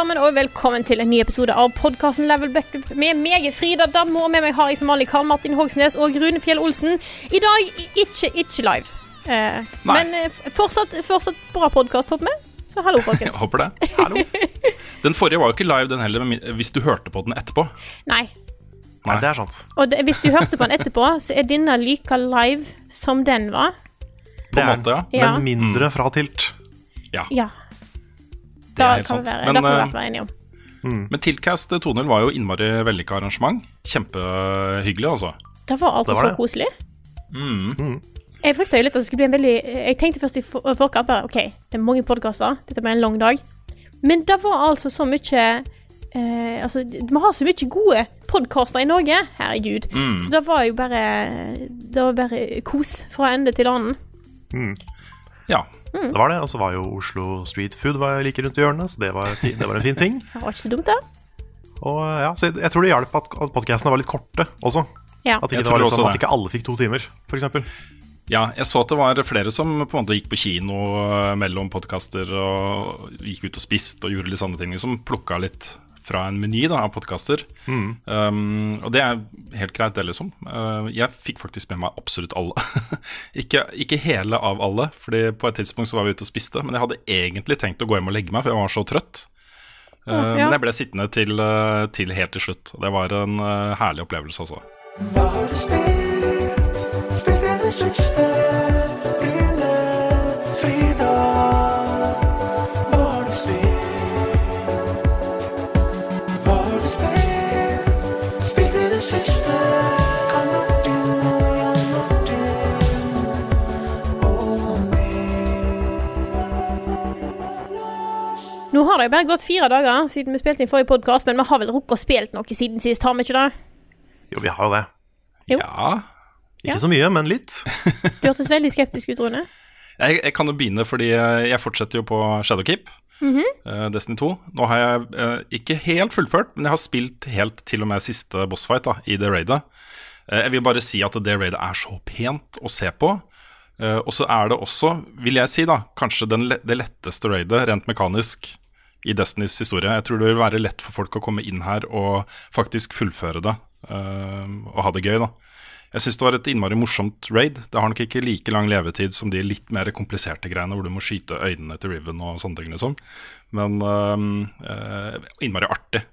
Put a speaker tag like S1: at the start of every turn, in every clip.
S1: Sammen, og velkommen til en ny episode av podkasten Level Backup med meg, Frida Dammo, og med meg har jeg som vanlig Karl Martin Hogsnes og Rune Fjell Olsen. I dag ikke, ikke live. Eh, men eh, fortsatt, fortsatt bra podkast, håper vi. Så hallo,
S2: Jeg
S1: folkens.
S2: håper det. Hallo. Den forrige var jo ikke live, den heller, hvis du hørte på den etterpå.
S1: Nei.
S2: Nei,
S3: det er sant.
S1: Og det, hvis du hørte på den etterpå, så er denne like live som den var.
S2: På en måte, ja.
S1: Ja.
S3: Men mindre fra tilt.
S1: Ja.
S2: Det
S1: Da kan
S2: sant.
S1: vi være,
S2: Men,
S1: da kan vi
S2: eh,
S1: hvert være enige om.
S2: Men Tilcast 2.0 var jo innmari vellykka arrangement. Kjempehyggelig, altså.
S1: Det var altså
S3: Det var
S1: så
S3: det.
S1: koselig.
S2: Mm.
S1: Jeg frykta jo litt at det skulle bli en veldig Jeg tenkte først i for- forkant bare OK, det er mange podkaster, dette blir en lang dag. Men det var altså så mye eh, Altså, vi har så mye gode podkaster i Norge. Herregud.
S2: Mm.
S1: Så det var jo bare Det var bare kos fra ende til annen.
S2: Ja.
S1: Mm.
S3: Det var det. Og så var jo Oslo Street Food var like rundt i hjørnet, så det var, det var en fin ting.
S1: Det var ikke så dumt, da.
S3: Og ja, så jeg, jeg tror det hjalp at, at podkastene var litt korte også.
S1: Ja.
S3: At ikke, det var liksom,
S2: også
S3: at ikke alle fikk to timer, f.eks.
S2: ja, jeg så at det var flere som på en måte gikk på kino eh, mellom podkaster og gikk ut og spiste og gjorde litt sånne ting. Som plukka litt fra en meny da, av podkaster. Um, og det er helt greit, det, liksom. Uh, jeg fikk faktisk med meg absolutt alle. ikke, ikke hele av alle, Fordi på et tidspunkt så var vi ute og spiste. Men jeg hadde egentlig tenkt å gå hjem og legge meg, for jeg var så trøtt. Uh,
S1: ja.
S2: Men jeg ble sittende til, uh, til helt til slutt. Og det var en uh, herlig opplevelse, altså.
S4: Hva har du spilt?
S1: Nå har det jo bare gått fire dager siden vi spilte inn forrige podkast, men vi har vel rukket å spilt noe siden sist, har vi ikke det?
S3: Jo, vi har jo det.
S1: Jo.
S2: Ja.
S3: Ikke
S1: Ja.
S3: så mye, men litt.
S1: Du hørtes veldig skeptisk ut, Rune.
S2: Jeg, jeg kan jo begynne, fordi eh, jeg fortsetter jo på Shadowkeep. eh, Destiny 2. Nå har jeg eh, ikke helt fullført, men jeg har spilt helt til og med siste bossfight da, i det raidet. Eh, jeg vil bare si at det raidet er så pent å se på. Eh, og så er det også, vil jeg si, da, kanskje den, det letteste raidet rent mekanisk i Destinys historie. Jeg tror det vil være lett for folk å komme inn her og faktisk fullføre det Uh, og ha det gøy. da jeg syns det var et innmari morsomt raid. Det har nok ikke like lang levetid som de litt mer kompliserte greiene hvor du må skyte øynene til Riven og sånne ting, liksom. Men uh, innmari artig.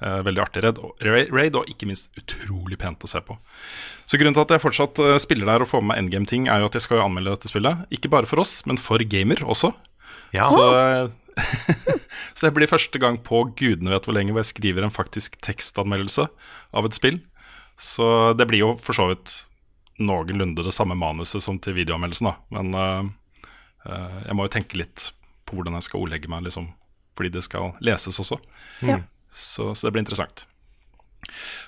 S2: Eh, veldig artig raid, og- raid, og ikke minst utrolig pent å se på. Så grunnen til at jeg fortsatt øh, spiller der og får med meg endgame-ting, er jo at jeg skal jo anmelde dette spillet. Ikke bare for oss, men for gamer også.
S3: Ja,
S2: Så, så det blir første gang på gudene vet hvor lenge hvor jeg skriver en faktisk tekstanmeldelse av et spill. Så det blir jo for så vidt noenlunde det samme manuset som til videoanmeldelsen, da. Men uh, uh, jeg må jo tenke litt på hvordan jeg skal ordlegge meg, liksom. Fordi det skal leses også.
S1: Ja.
S2: Så, så det blir interessant.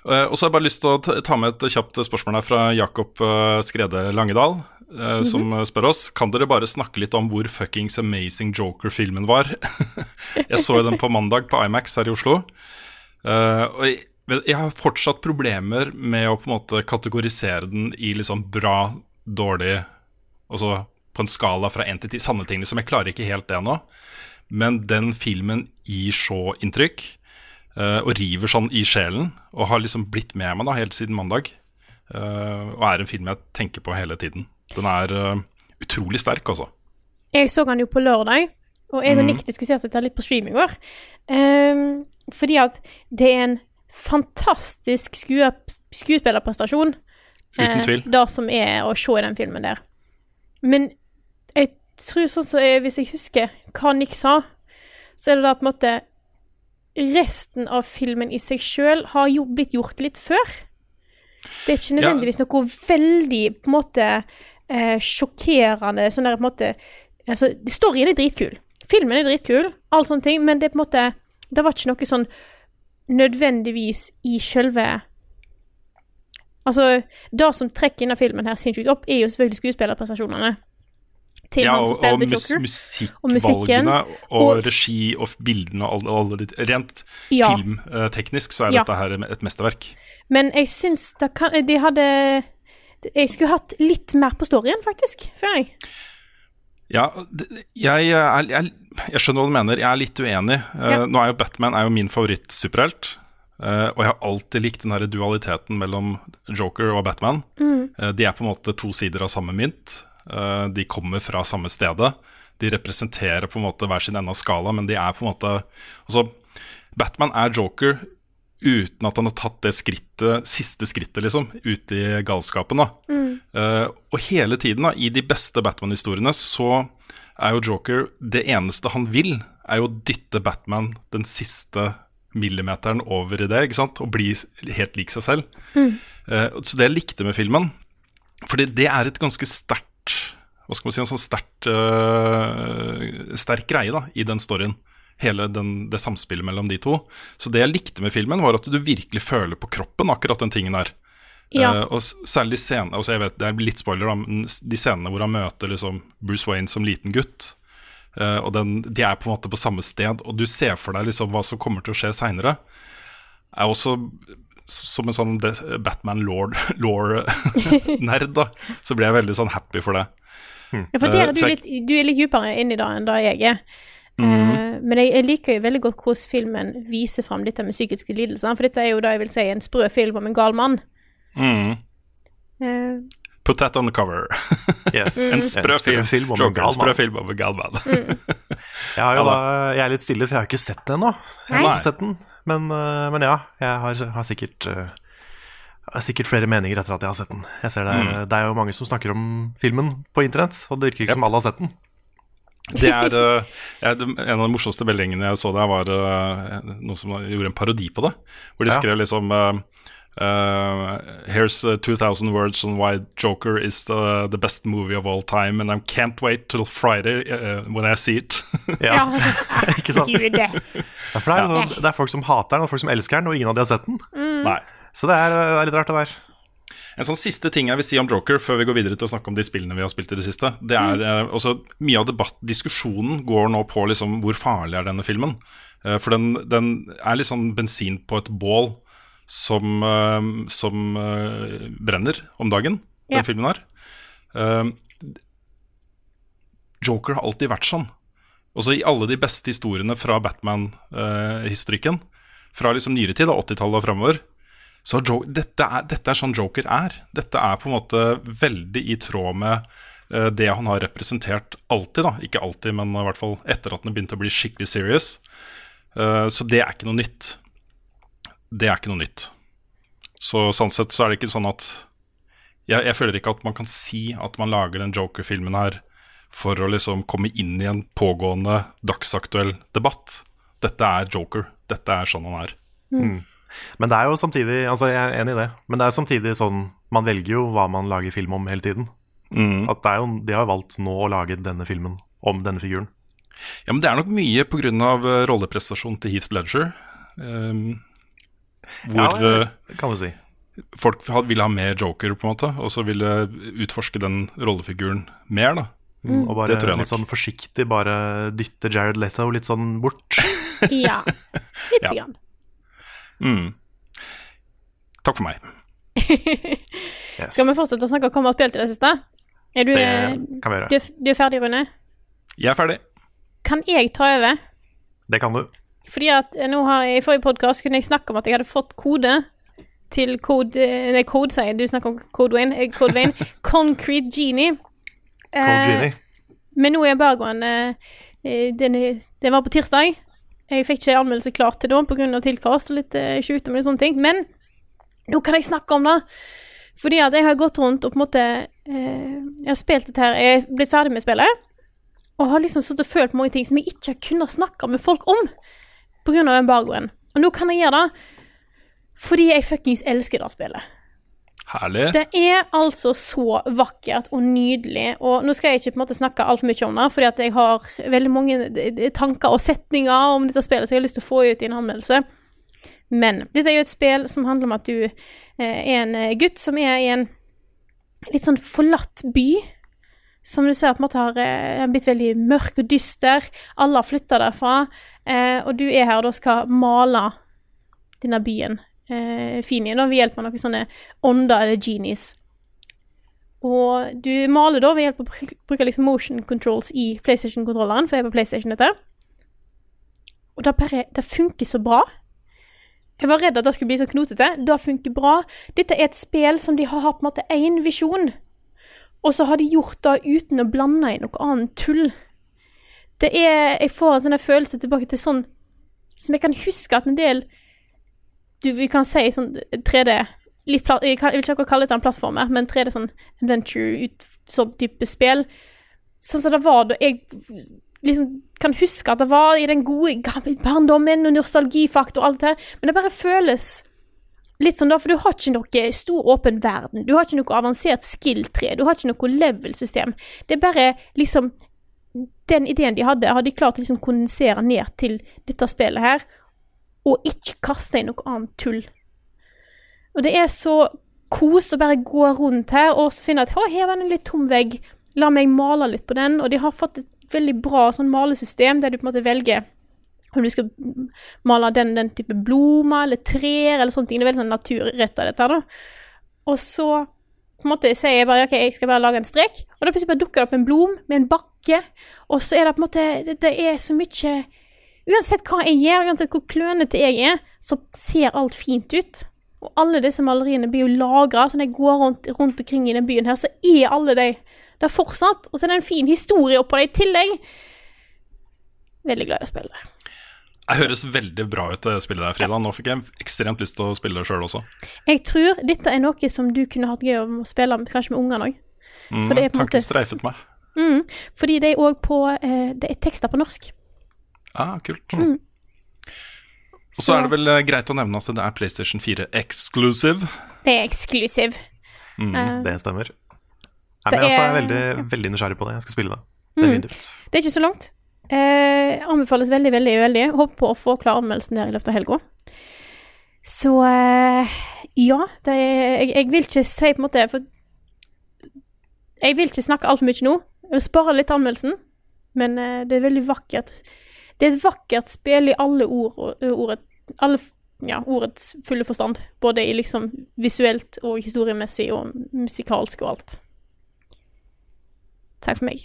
S2: Eh, og så har jeg bare lyst til å ta- med et kjapt spørsmål her fra Jakob eh, Skrede Langedal, eh, som eh, spør oss Kan dere bare snakke litt om hvor fuckings amazing Joker-filmen var. jeg så den på mandag på Imax her i Oslo. Og jeg, jeg har fortsatt problemer med å på en måte kategorisere den i liksom bra, dårlig Altså på en skala fra én til ti. Sanne ting. Liksom. Jeg klarer ikke helt det nå. Men den filmen gir så inntrykk, og river sånn i sjelen, og har liksom blitt med meg da helt siden mandag. Eh, og er en film jeg tenker på hele tiden. Den er eh, utrolig sterk, altså.
S1: Jeg så den jo på lørdag, og jeg og Nick diskuterte dette litt på stream i går. Um, fordi at det er en fantastisk skue skuespillerprestasjon.
S2: Uten
S1: eh,
S2: tvil.
S1: Det som er å se i den filmen der. Men jeg tror sånn som så Hvis jeg husker hva Nick sa, så er det da på en måte Resten av filmen i seg sjøl har jo blitt gjort litt før. Det er ikke nødvendigvis noe veldig på en måte eh, sjokkerende sånn der på en måte altså, Storyen er dritkul. Filmen er dritkul, alle sånne ting, men det er på en måte Det var ikke noe sånn nødvendigvis i sjølve Altså, det som trekker denne filmen her sinnssykt opp, er jo selvfølgelig skuespillerprestasjonene. Til
S2: Ja,
S1: han som spiller The Joker.
S2: mus
S1: musikkvalgene
S2: og,
S1: og-
S2: regi og bildene og alle, alle Rent
S1: Ja.
S2: filmteknisk så er
S1: Ja.
S2: dette her et mesterverk.
S1: Men jeg syns det kan De hadde Jeg skulle hatt litt mer på storyen, faktisk, føler jeg.
S2: Ja, jeg, jeg, jeg, jeg skjønner hva du mener. Jeg er litt uenig. Eh,
S1: Ja.
S2: Nå er jo Batman er jo min favoritt-superhelt. eh, og jeg har alltid likt den her dualiteten mellom Joker og Batman. Eh, de er på en måte to sider av samme mynt. Eh, de kommer fra samme stedet. De representerer på en måte hver sin ende av skala, men de er på en måte Altså, Batman er Joker uten at han har tatt det skrittet, siste skrittet, liksom, ut i galskapen. da. Eh, og hele tiden, da, i de beste Batman-historiene, så er jo Joker Det eneste han vil, er jo å dytte Batman den siste millimeteren over i det, ikke sant? og bli helt lik seg selv. Eh, så det jeg likte med filmen Fordi det er et ganske sterkt Hva skal man si, en sånn sterkt uh, sterk greie da, i den storyen. Hele den, det samspillet mellom de to. Så det jeg likte med filmen, var at du virkelig føler på kroppen akkurat den tingen der.
S1: Ja.
S2: Uh, og særlig særlig scenene altså jeg vet, Det er litt spoiler, da, men de scenene hvor han møter liksom Bruce Wayne som liten gutt. Uh, og den, De er på en måte på samme sted, og du ser for deg liksom hva som kommer til å skje seinere. Er også som en sånn Batman-lord-nerd, da, så ble jeg veldig sånn happy for det.
S1: Ja, for der
S2: Eh,
S1: er du, litt, du er litt dypere inni det enn det jeg er. Eh, men jeg, liker jo veldig godt hvordan filmen viser fram dette med psykiske lidelser. For dette er jo da jeg vil si en sprø film om en gal mann.
S2: Mm.
S1: Uh.
S2: Put that on the cover.
S3: Yes.
S2: En sprø film,
S3: film om en gal
S2: sprø
S3: mann.
S2: film om en gal mann.
S3: Jeg, da, jeg er litt stille, for jeg har ikke sett den ennå. Jeg har ikke sett den, men, øh, men ja, jeg har, har sikkert øh, har sikkert flere meninger etter at jeg har sett den. Jeg ser det, er, det er jo mange som snakker om filmen på internett, og det virker ikke som alle har sett den.
S2: Det er, eh, En av de morsomste meldingene jeg så der, var eh, noen som gjorde en parodi på det. Hvor de skrev liksom eh, eh, Here's uh, 2000 words on why Joker is the, the best movie of all time, and I can't wait till Friday uh, when I see it.
S3: Ja, ikke sant?
S1: Gud, det.
S3: Ja, for det, er, sånn, det er folk som hater den, og folk som elsker den, og ingen av de har sett den.
S2: Nei.
S3: Så det er, det er litt rart, det der.
S2: En sånn siste ting jeg vil si om Joker, før vi går videre til å snakke om de spillene vi har spilt i det siste, det er eh, også Mye av debatt, diskusjonen går nå på liksom hvor farlig er denne filmen. Eh, for den, den er litt sånn bensin på et bål som, eh, som eh, brenner om dagen, den
S1: Ja.
S2: filmen her. Eh, Joker har alltid vært sånn. Også i alle de beste historiene fra Batman-historikken, fra liksom nyere tid, 80-tallet og framover, så Joker, dette, er, dette er sånn Joker er. Dette er på en måte veldig i tråd med det han har representert alltid. da Ikke alltid, men i hvert fall etter at han begynte å bli skikkelig serious. Så det er ikke noe nytt. Det er ikke noe nytt. Så sånn sett så er det ikke sånn at jeg, jeg føler ikke at man kan si at man lager den Joker-filmen her for å liksom komme inn i en pågående dagsaktuell debatt. Dette er Joker. Dette er sånn han er.
S3: Men det er jo samtidig Altså, jeg er enig i det, men det er jo samtidig sånn Man velger jo hva man lager film om hele tiden. At det er jo, De har jo valgt nå å lage denne filmen om denne figuren.
S2: Ja, men det er nok mye pga. Uh, rolleprestasjonen til Heath Ledger. Um, hvor
S3: Ja,
S2: eh,
S3: det kan du si.
S2: folk ville ha mer Joker, på en måte, og så ville utforske den rollefiguren mer. da
S3: Mm, og bare
S2: det tror jeg
S3: litt sånn forsiktig bare dytte Jared Leto litt sånn bort.
S1: Ja. Litt.
S2: Ja.
S1: Grann.
S2: Mm. Takk for meg.
S3: Yes.
S1: Skal vi fortsette å snakke om har spilt det siste? Er du, eh,
S3: Det kan vi gjøre.
S1: Du, du er ferdig, Rune?
S2: Jeg er ferdig.
S1: Kan jeg ta over?
S3: Det kan du.
S1: Fordi at eh, nå har jeg, I forrige podkast kunne jeg snakke om at jeg hadde fått kode til Code eh, Nei, Code, sier jeg. Du snakker om Code Wayne. Code Wayne. Concrete Genie.
S3: Cold
S1: Eh,
S3: Genie.
S1: Men nå er jeg eh, den, den var på tirsdag. Jeg fikk ikke anmeldelse klart til da pga. tilkast og litt eh, sjukdom og sånne ting. Men nå kan jeg snakke om det. Fordi at jeg har gått rundt og på en måte eh, Jeg har spilt dette her Jeg er blitt ferdig med spillet. Og har liksom sittet og følt på mange ting som jeg ikke har kunnet snakke med folk om pga. embargoen. Og nå kan jeg gjøre det fordi jeg fuckings elsker det spillet.
S2: Herlig.
S1: Det er altså så vakkert og nydelig, og nå skal jeg ikke på en måte snakke altfor mye om det, fordi at jeg har veldig mange eh, tanker og setninger om dette spillet som jeg har lyst til å få ut i en anmeldelse. Men dette er jo et spill som handler om at du eh, er en eh, gutt som er i en litt sånn forlatt by. Som du ser en måte har eh, blitt veldig mørk og dyster. Alle har flytta derfra, eh, og du er her og skal male denne byen eh, fin igjen ved hjelp av noen sånne ånder eller genies. Og du maler da ved hjelp av å bruke liksom motion controls i PlayStation-kontrolleren, for jeg er på PlayStation dette. Og det bare Det funker så bra. Jeg var redd at det skulle bli så knotete. Det funker bra. Dette er et spill som de har på en måte én visjon, og så har de gjort det uten å blande i noe annet tull. Det er Jeg får en sånn følelse tilbake til sånn som jeg kan huske at en del du, Vi kan si sånn 3D litt plat, jeg, vil ikke kalle det en plattformer, men 3D sånn adventure, ut, sånn type spill. Sånn som det var da jeg liksom kan huske at det var i den gode gamle barndommen og nostalgifaktor og alt det her, men det bare føles litt sånn da, for du har ikke noe stor åpen verden, du har ikke noe avansert skill-tre, du har ikke noe level-system. Det er bare liksom Den ideen de hadde, har de klart å liksom kondensere ned til dette spillet her, og ikke kaste inn noe annet tull. Og det er så kos å bare gå rundt her og finne at å, her var det en litt tom vegg. La meg male litt på den. Og de har fått et veldig bra sånn malesystem der du på en måte velger om du skal male den, den type blomster eller trær eller sånne ting. Det er veldig sånn naturretta, dette her, da. Og så på en måte sier jeg bare ok, jeg skal bare lage en strek, og da plutselig bare dukker det opp en blom med en bakke, og så er det på en måte Det, det er så mye Uansett hva jeg gjør, uansett hvor klønete jeg er, så ser alt fint ut. Og alle disse maleriene blir jo lagra, så når jeg går rundt, rundt omkring i den byen her, så er alle de der fortsatt. Og så er det en fin historie oppå det i tillegg. Veldig glad i å spille det.
S2: Det høres veldig bra ut, det spillet der, Frida. Nå fikk jeg ekstremt lyst til å spille det sjøl også.
S1: Jeg tror dette er noe som du kunne hatt gøy om å spille med, kanskje med ungene òg.
S2: Mm,
S1: det er
S2: tanken
S1: måte-
S2: streifet meg.
S1: Mm, fordi det er òg på eh, Det er tekster på norsk.
S2: Ah, kult.
S1: Mm.
S2: Og så er det vel eh, greit å nevne at det er PlayStation 4 exclusive.
S1: Det er eksklusiv. Eh,
S3: Det stemmer. Nei,
S1: Det
S3: men jeg er
S1: er-
S3: veldig, veldig nysgjerrig på det. Jeg skal spille det.
S1: Mm. Det er ikke så langt. Eh, anbefales veldig, veldig, veldig. Håper på å få klar anmeldelsen der i løpet av helga. Så eh, ja, det jeg, jeg vil ikke si på en måte For jeg vil ikke snakke altfor mye nå. Jeg vil spare litt anmeldelsen, men eh, det er veldig vakkert. Det er et vakkert spill i alle ord, og- ordet, alle, ja, ordets fulle forstand. Både i liksom visuelt og historiemessig og musikalsk og alt. Takk for meg.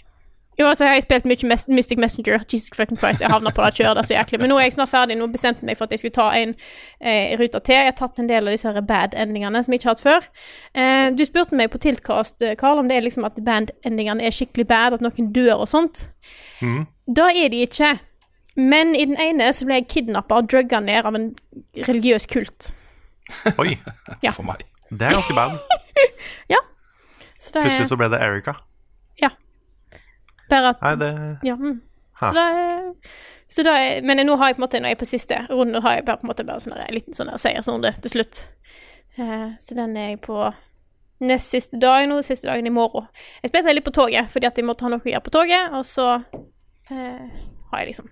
S1: Jo, altså, jeg har spilt mye mes Mystic Messenger. Jesus fucking Christ, jeg havna på det kjøret. Så jæklig. Men nå er jeg snart ferdig. Nå bestemte jeg meg for at jeg skulle ta en eh, rute til. Jeg har tatt en del av disse bad-endingene som jeg ikke har hatt før. Eh, du spurte meg på Tiltcast, Karl, Carl, om det er liksom at bad-endingene er skikkelig bad, at noen dør og sånt.
S3: Mm.
S1: Da er de ikke. Men i den ene så ble jeg kidnappa og drugga ned av en religiøs kult.
S3: Oi,
S1: Ja.
S2: For meg.
S3: det er ganske bad.
S1: Så det
S3: Plutselig så ble det Erica.
S1: Bare at
S3: Nei, det
S1: Ja. Mm. Så da, så da Men nå har jeg på en måte, når jeg er på siste runde, har jeg bare på en måte bare sånn en liten sånn seiersrunde til slutt. Uh, så den er jeg på nest siste dag nå, siste dagen i morgen. Jeg spilte litt på toget, fordi at jeg måtte ha noe å gjøre på toget, og så uh, har jeg liksom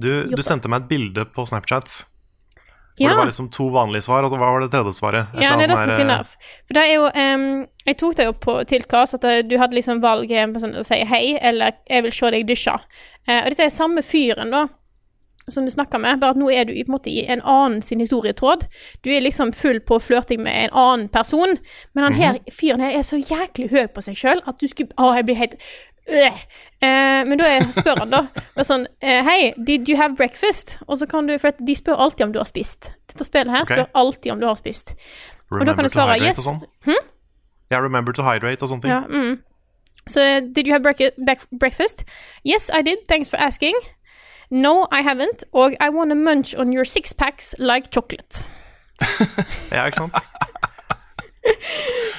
S3: Du, du sendte meg et bilde på Snapchat hvor
S1: Ja.
S3: det var liksom to vanlige svar, og så hva var det tredje svaret? Et
S1: Ja, det er det som er finner. For det er jo um, Jeg tok det jo på tilkast at du hadde liksom valget sånn, å si hei, eller jeg vil se deg dusje. Uh, og dette er samme fyren, da, som du snakker med, bare at nå er du i, på en måte i en annen sin historietråd. Du er liksom full på flørting med en annen person, men han her fyren her er så jæklig høy på seg sjøl at du skulle Å, jeg blir helt øh. Eh, men da spør han, da. Og sånn eh, Hei, did you have breakfast? Og så kan du For de spør alltid om du har spist. Dette spillet her
S3: spør
S1: spør alltid om du har spist. Og da kan
S3: Remember
S1: du svare yes.
S3: Hm? Yeah, remember to hydrate og sånne ting.
S1: Ja, mm. Så so, did you have breakfast? Yes, I did. Thanks for asking. No, I haven't. Og I wanna munch on your six packs like chocolate.
S3: Ja, ikke sant?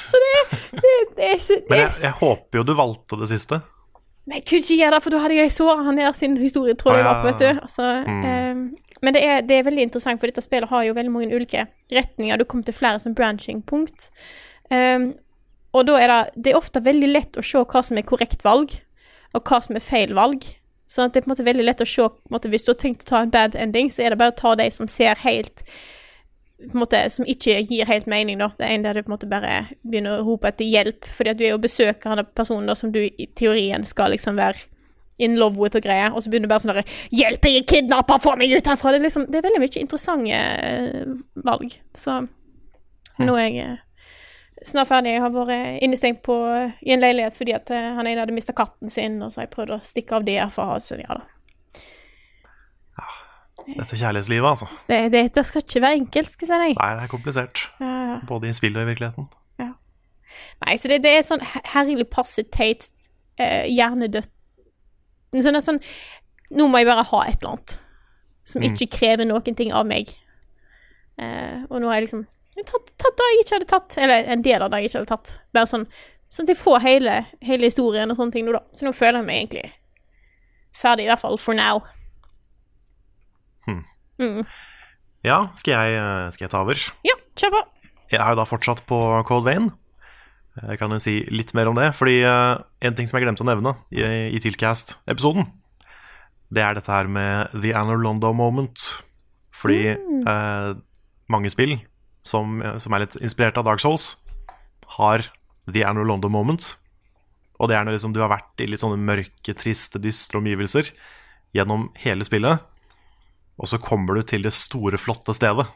S1: Så det, det, det, det
S3: Men jeg, jeg håper jo du valgte det siste.
S1: Men jeg kunne ikke gjøre det, for da hadde jeg såra han der sin historie, tror jeg
S3: Å,
S1: opp, vet du. Altså, eh, men det er, det er veldig interessant, for dette spillet har jo veldig mange ulike retninger. Du kommer til flere som branching-punkt. Um, og da er det, det er ofte veldig lett å se hva som er korrekt valg, og hva som er feil valg. Sånn at det er på en måte veldig lett å se måte, Hvis du har tenkt å ta en bad ending, så er det bare å ta de som ser helt måte, Som ikke gir helt mening, da. Det er en der du på en måte bare begynner å rope etter hjelp, fordi at du er jo besøker av personen da, som du i teorien skal liksom være in love with og greier, og så begynner du bare sånn derre 'Hjelp, jeg er kidnappa! Få meg ut herfra!' Det er liksom Det er veldig mye interessante eh, valg. Så nå er jeg eh, snart ferdig. Jeg har vært innestengt på, i en leilighet fordi at eh, han ene hadde mista katten sin, og så har jeg prøvd å stikke av der for å ha ja da.
S3: Dette kjærlighetslivet, altså.
S1: Det, det, det skal ikke være enkelt, skal jeg si deg.
S3: Nei, det er komplisert.
S1: Ja, ja.
S3: Både i spillet og i virkeligheten.
S1: Nei, så det, det er sånn her- herlig passe teit, eh, hjernedødt Sånn, sånn Nå må jeg bare ha et eller annet som ikke krever noen ting av meg. Eh, og nå har jeg liksom tatt, tatt det jeg ikke hadde tatt, eller en del av det jeg ikke hadde tatt. Bare sånn Sånn at jeg får hele, hele historien og sånne ting nå, da. Så nå føler jeg meg egentlig ferdig, i hvert fall for now.
S3: Ja, skal jeg, eh, skal jeg ta over?
S1: Ja, kjør på.
S3: Jeg er jo da fortsatt på Cold Vein. Jeg kan jo si litt mer om det, fordi eh, en ting som jeg glemte å nevne i, i Tilcast-episoden, det er dette her med The Anor Londo Moment. Fordi eh, mange spill som, som er litt inspirert av Dark Souls, har The Anor Londo Moment. Og det er når liksom du har vært i litt sånne mørke, triste, dystre omgivelser gjennom hele spillet, og så kommer du til det store, flotte stedet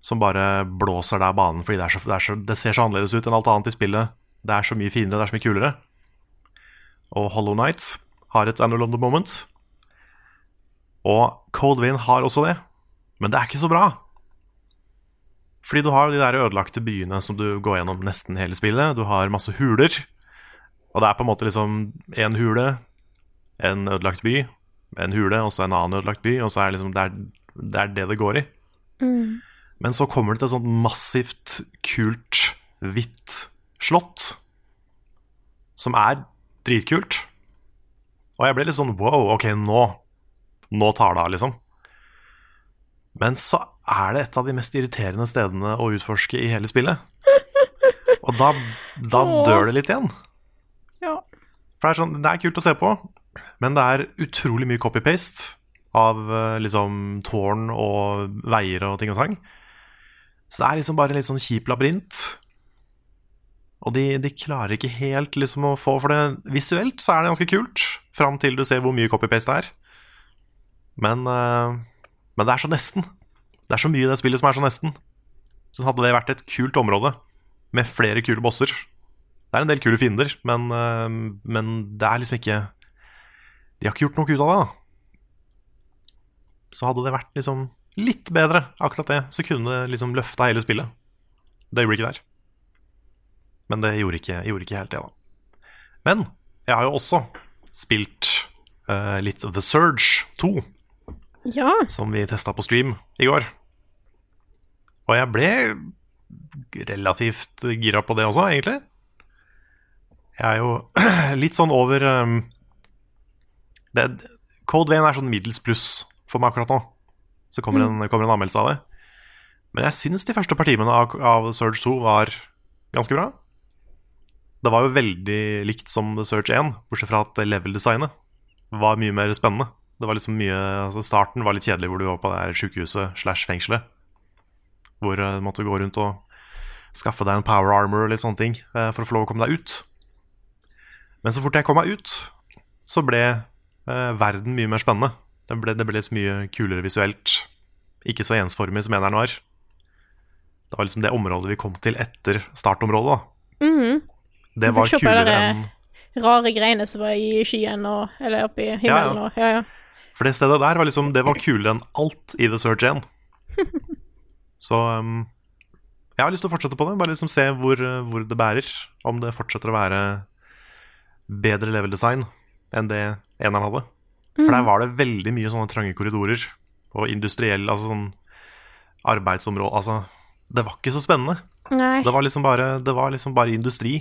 S3: som bare blåser der banen fordi det, så, det, så, det ser så annerledes ut enn alt annet i spillet. Det er så mye finere, det er så mye kulere. Og Hollow Night har et Annual London Moment. Og Cold Wind har også det, men det er ikke så bra. Fordi du har de der ødelagte byene som du går gjennom nesten hele spillet. Du har masse huler. Og det er på en måte liksom en hule, en ødelagt by, en hule, og så en annen ødelagt by. Og så er det liksom det er det er det, det går i. Men så kommer det til et sånt massivt, kult, hvitt slott. Som er dritkult. Og jeg ble litt sånn wow, ok, nå Nå tar det av, liksom. Men så er det et av de mest irriterende stedene å utforske i hele spillet. Og da, da dør det litt igjen.
S1: Ja.
S3: For det er, sånn, det er kult å se på, men det er utrolig mye copy-paste av eh, liksom tårn og veier og ting og tang. Så det er liksom bare en litt sånn kjip labyrint. Og de, de klarer ikke helt liksom å få For det visuelt så er det ganske kult, fram til du ser hvor mye copy-paste det er. Men, eh, men det er så nesten. Det er så mye i det spillet som er så nesten. Så hadde det vært et kult område med flere kule bosser Det er en del kule fiender, men, eh, men det er liksom ikke De har ikke gjort noe ut av det, da. Så hadde det vært liksom litt bedre, akkurat det, så kunne det liksom løfta hele spillet. Det gjorde ikke der. Men det gjorde ikke, gjorde ikke helt det, da. Men jeg har jo også spilt uh, litt The Surge 2
S1: Ja.
S3: som vi testa på stream i går. Og jeg ble relativt gira på det også, egentlig. Jeg er jo litt sånn over um, det, Code Vein er sånn middels pluss for meg akkurat nå. Så kommer en, kommer en anmeldelse av det. Men jeg syns de første partimene av, av Surge 2 var ganske bra. Det var jo veldig likt som The Surge 1, bortsett fra at level-designet var mye mer spennende. Det var liksom mye, altså Starten var litt kjedelig, hvor du var på det her sykehuset slash fengselet. Hvor eh, du måtte gå rundt og skaffe deg en power armor og litt sånne ting eh, for å få lov å komme deg ut. Men så fort jeg kom meg ut, så ble verden mye mer spennende. Det ble, det ble liksom mye kulere visuelt. Ikke så ensformig som eneren var. Det var liksom det området vi kom til etter startområdet. da.
S1: -hmm.
S3: Det
S1: var kulere
S3: var
S1: se på
S3: enn
S1: Rare greiene som var i skyen og Eller oppe i himmelen
S3: Ja, ja.
S1: og Ja, ja.
S3: For det stedet der var liksom Det var kulere enn alt i The Surge 1. Så um, jeg har lyst til å fortsette på det. Bare liksom se hvor, hvor det bærer. Om det fortsetter å være bedre level design enn det eneren hadde. For der var det veldig mye sånne trange korridorer og industriell altså sånn arbeidsområde Altså, det var ikke så spennende.
S1: Nei.
S3: Det var liksom bare, det var liksom bare industri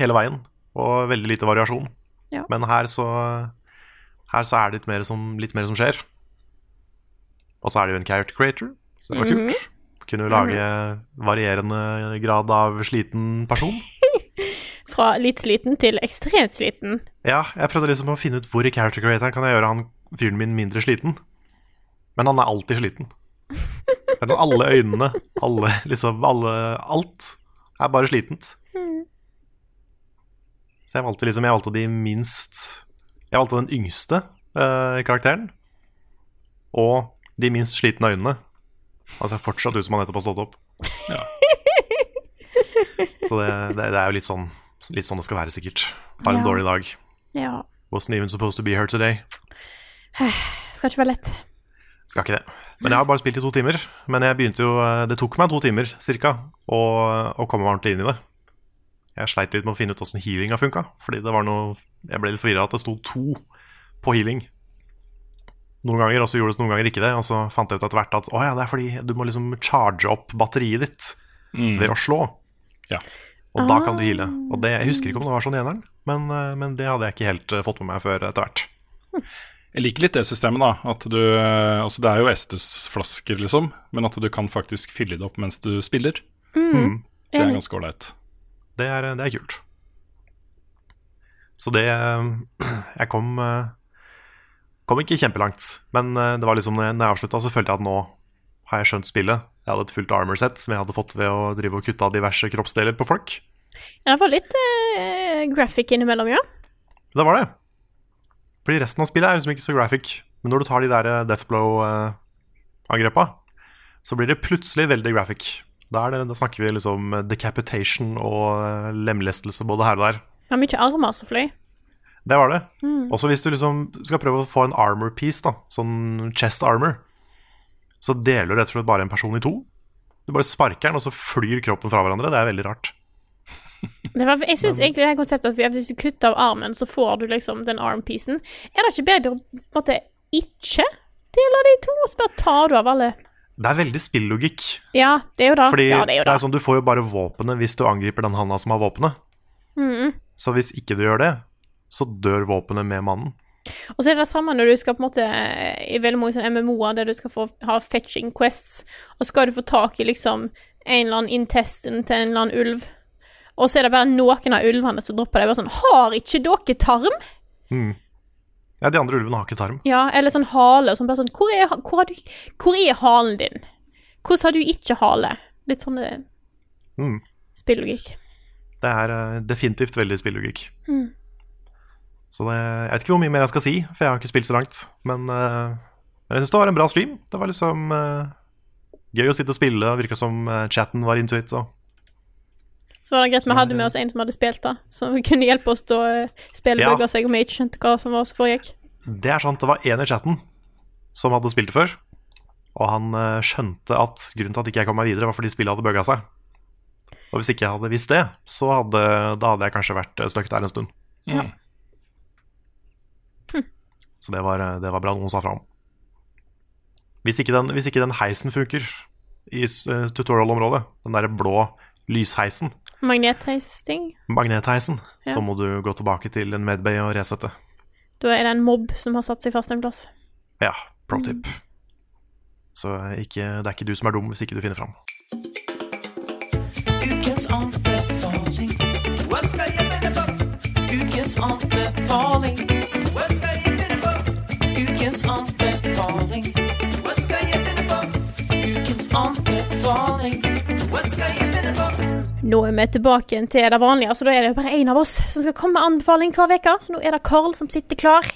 S3: hele veien, og veldig lite variasjon.
S1: Ja.
S3: Men her så, her så er det litt mer, som, litt mer som skjer. Og så er det jo en character creator, så det var
S1: Mhm.
S3: kult. Kunne lage varierende grad av sliten person.
S1: Fra litt sliten til ekstremt sliten.
S3: Ja, jeg prøvde liksom å finne ut hvor i character creatoren kan jeg gjøre han fyren min mindre sliten. Men han er alltid sliten. Det er alle øynene, alle, liksom, alle, alt er bare slitent. Så jeg valgte liksom, jeg valgte de minst Jeg valgte den yngste eh, karakteren. Og de minst slitne øynene. Han ser fortsatt ut som han nettopp har stått opp. Så det, det, det er jo litt sånn, litt sånn det skal være, sikkert. Har en
S1: Ja.
S3: dårlig dag.
S1: Ja.
S3: Wasn't even supposed to be here today.
S1: Skal ikke være lett.
S3: Skal ikke det. Men jeg har bare spilt i to timer. Men jeg begynte jo eh, Det tok meg to timer cirka å, å komme meg ordentlig inn i det. Jeg sleit litt med å finne ut åssen healinga funka. Fordi det var noe Jeg ble litt forvirra at det sto to på healing. Noen ganger, og så gjorde det noen ganger ikke det. Og så fant jeg ut etter hvert at å ja, det er fordi du må liksom charge opp batteriet ditt ved å slå.
S2: Ja.
S3: Og da kan du heale. Og det, jeg husker ikke om det var sånn i eneren, men, eh, men det hadde jeg ikke helt eh, fått med meg før etter hvert.
S2: Jeg liker litt det systemet, da. At du, eh, altså det er jo Estus-flasker, liksom, men at du kan faktisk fylle det opp mens du spiller.
S3: Mm.
S2: Det er ganske ålreit.
S3: Det er, det er kult. Så det Jeg kom Kom ikke kjempelangt, men det var liksom når jeg avslutta, så følte jeg at nå har jeg skjønt spillet. Jeg hadde et fullt armor set som jeg hadde fått ved å drive og kutte av diverse kroppsdeler på folk.
S1: Det var litt uh, graphic innimellom, ja.
S3: Det var det. Fordi resten av spillet er liksom ikke så graphic. Men når du tar de der eh, Deathblow-angrepa, så blir det plutselig veldig graphic. Da, det, da snakker vi liksom eh, decapitation og eh, lemlestelse både her og der.
S1: Det var mye armer som fløy.
S3: Det var det. Også hvis du liksom skal prøve å få en armor piece, da, sånn chest armor, så deler du rett og slett bare en person i to. Du bare sparker den, og så flyr kroppen fra hverandre. Det er veldig rart.
S1: Det var, jeg syns egentlig det her konseptet at hvis du kutter av armen, så får du liksom den armpiecen. Er det ikke bedre å måte ikke dele de to, og så bare tar du av alle?
S3: Det er veldig spillogikk.
S1: Ja, det er jo da.
S3: Fordi
S1: ja, det er jo
S3: det er sånn, du får jo bare våpenet hvis du angriper den handa som har våpenet.
S1: Mm.
S3: Så hvis ikke du gjør det, så dør våpenet med mannen.
S1: Og så er det det samme når du skal på en måte I veldig mange sånne MMO-er der du skal få ha fetching quests, og skal du få tak i liksom en eller annen intestine til en eller annen ulv, og så er det bare noen av ulvene som dropper det. Bare sånn Har ikke dere tarm?
S3: Mm. Ja, de andre ulvene har ikke tarm.
S1: Ja, eller sånn hale. Sånn, bare sånn hvor er, hvor, du, hvor er halen din? Hvordan har du ikke hale? Litt sånn eh,
S3: Mm.
S1: spillogikk.
S3: Det er eh, definitivt veldig spillogikk.
S1: Mm.
S3: Så det, jeg vet ikke hvor mye mer jeg skal si, for jeg har ikke spilt så langt. Men, uh, men jeg syns det var en bra stream. Det var liksom uh, gøy å sitte og spille. og virka som uh, chatten var into it. Og
S1: Så var det greit vi hadde med oss en som hadde spilt da, som kunne hjelpe oss til å spille
S3: Ja.
S1: seg om vi ikke skjønte hva som var som foregikk.
S3: det er sant, det var en i chatten som hadde spilt det før. Og han skjønte at grunnen til at ikke jeg kom meg videre, var fordi spillet hadde bugga seg. Og hvis ikke jeg hadde visst det, så hadde, da hadde jeg kanskje vært stuck der en stund.
S1: Ja.
S3: Så det var, det var bra noen sa fra om. Hvis ikke den, hvis ikke den heisen funker i eh, tutorial-området, den derre blå lysheisen,
S1: Magnetheisting.
S3: magnetheisen,
S1: Ja.
S3: så må du gå tilbake til en medbay og resette.
S1: Da er det en mobb som har satt seg fast en plass.
S3: Ja, pro tip. Så ikke, det er ikke du som er dum hvis ikke du finner fram.
S4: Ukens anbefaling. Hva skal jeg på? Ukens anbefaling. Hva skal jeg? Ukens anbefaling. Hva skal jeg finne på? Ukens anbefaling. Hva skal jeg finne på?
S1: Nå er vi tilbake til det vanlige, så da er det bare én av oss som skal komme med anbefaling hver uke. Så nå er det Carl som sitter klar.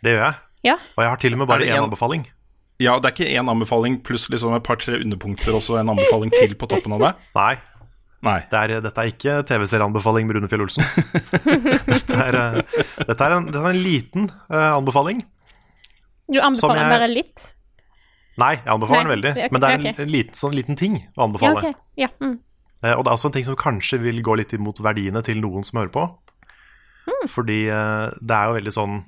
S3: Det gjør jeg.
S1: Ja.
S3: Og jeg har til og med bare én
S2: en-
S3: anbefaling.
S2: Ja, det er ikke én anbefaling pluss liksom et par-tre underpunkter og så en anbefaling til på toppen av det.
S3: Nei,
S2: Nei.
S3: det er, dette er ikke TV-serieanbefaling med Rune Fjell Olsen. dette, er, eh, dette, er en, dette er en liten uh, anbefaling.
S1: Du anbefaler
S3: jeg-
S1: bare litt?
S3: Nei, jeg anbefaler
S1: Nei,
S3: den veldig.
S1: Okay,
S3: Men det er en,
S1: okay.
S3: en liten, sånn liten ting å
S1: Ja,
S3: anbefale.
S1: Ja, mm.
S3: Eh, Og det er også en ting som kanskje vil gå litt imot verdiene til noen som hører på.
S1: Mm.
S3: Fordi eh, det er jo veldig sånn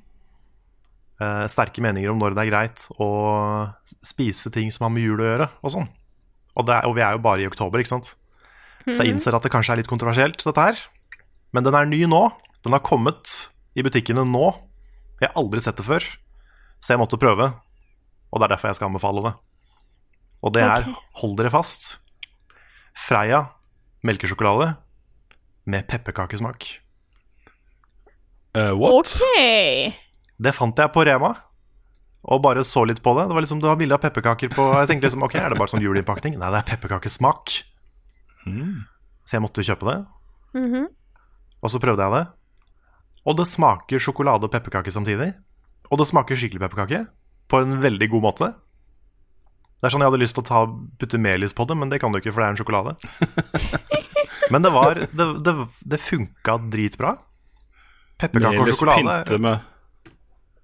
S3: eh, sterke meninger om når det er greit å spise ting som har med jul å gjøre, og sånn. Og, det er, og vi er jo bare i oktober, ikke sant? Så jeg innser at det kanskje er litt kontroversielt, dette her. Men den er ny nå. Den har kommet i butikkene nå. Jeg har aldri sett det før, så jeg måtte prøve. Og det er derfor jeg skal anbefale det. Og det er,
S1: Ok.
S3: hold dere fast, Freia melkesjokolade med pepperkakesmak.
S2: Uh, what?
S1: Okay.
S3: Det fant jeg på Rema, og bare så litt på det. Det var liksom, det var bilde av pepperkaker på Jeg tenkte liksom, ok, er det bare sånn juleinnpakning? Nei, det er pepperkakesmak. Så jeg måtte kjøpe det. Og så prøvde jeg det. Og det smaker sjokolade og pepperkake samtidig. Og det smaker skikkelig pepperkake på en veldig god måte. Det er sånn jeg hadde lyst til å ta, putte melis på det, men det kan du ikke, for det er en sjokolade. Men det var Det, det, det funka dritbra. Pepperkake og
S2: Melis
S3: sjokolade.
S2: pynte med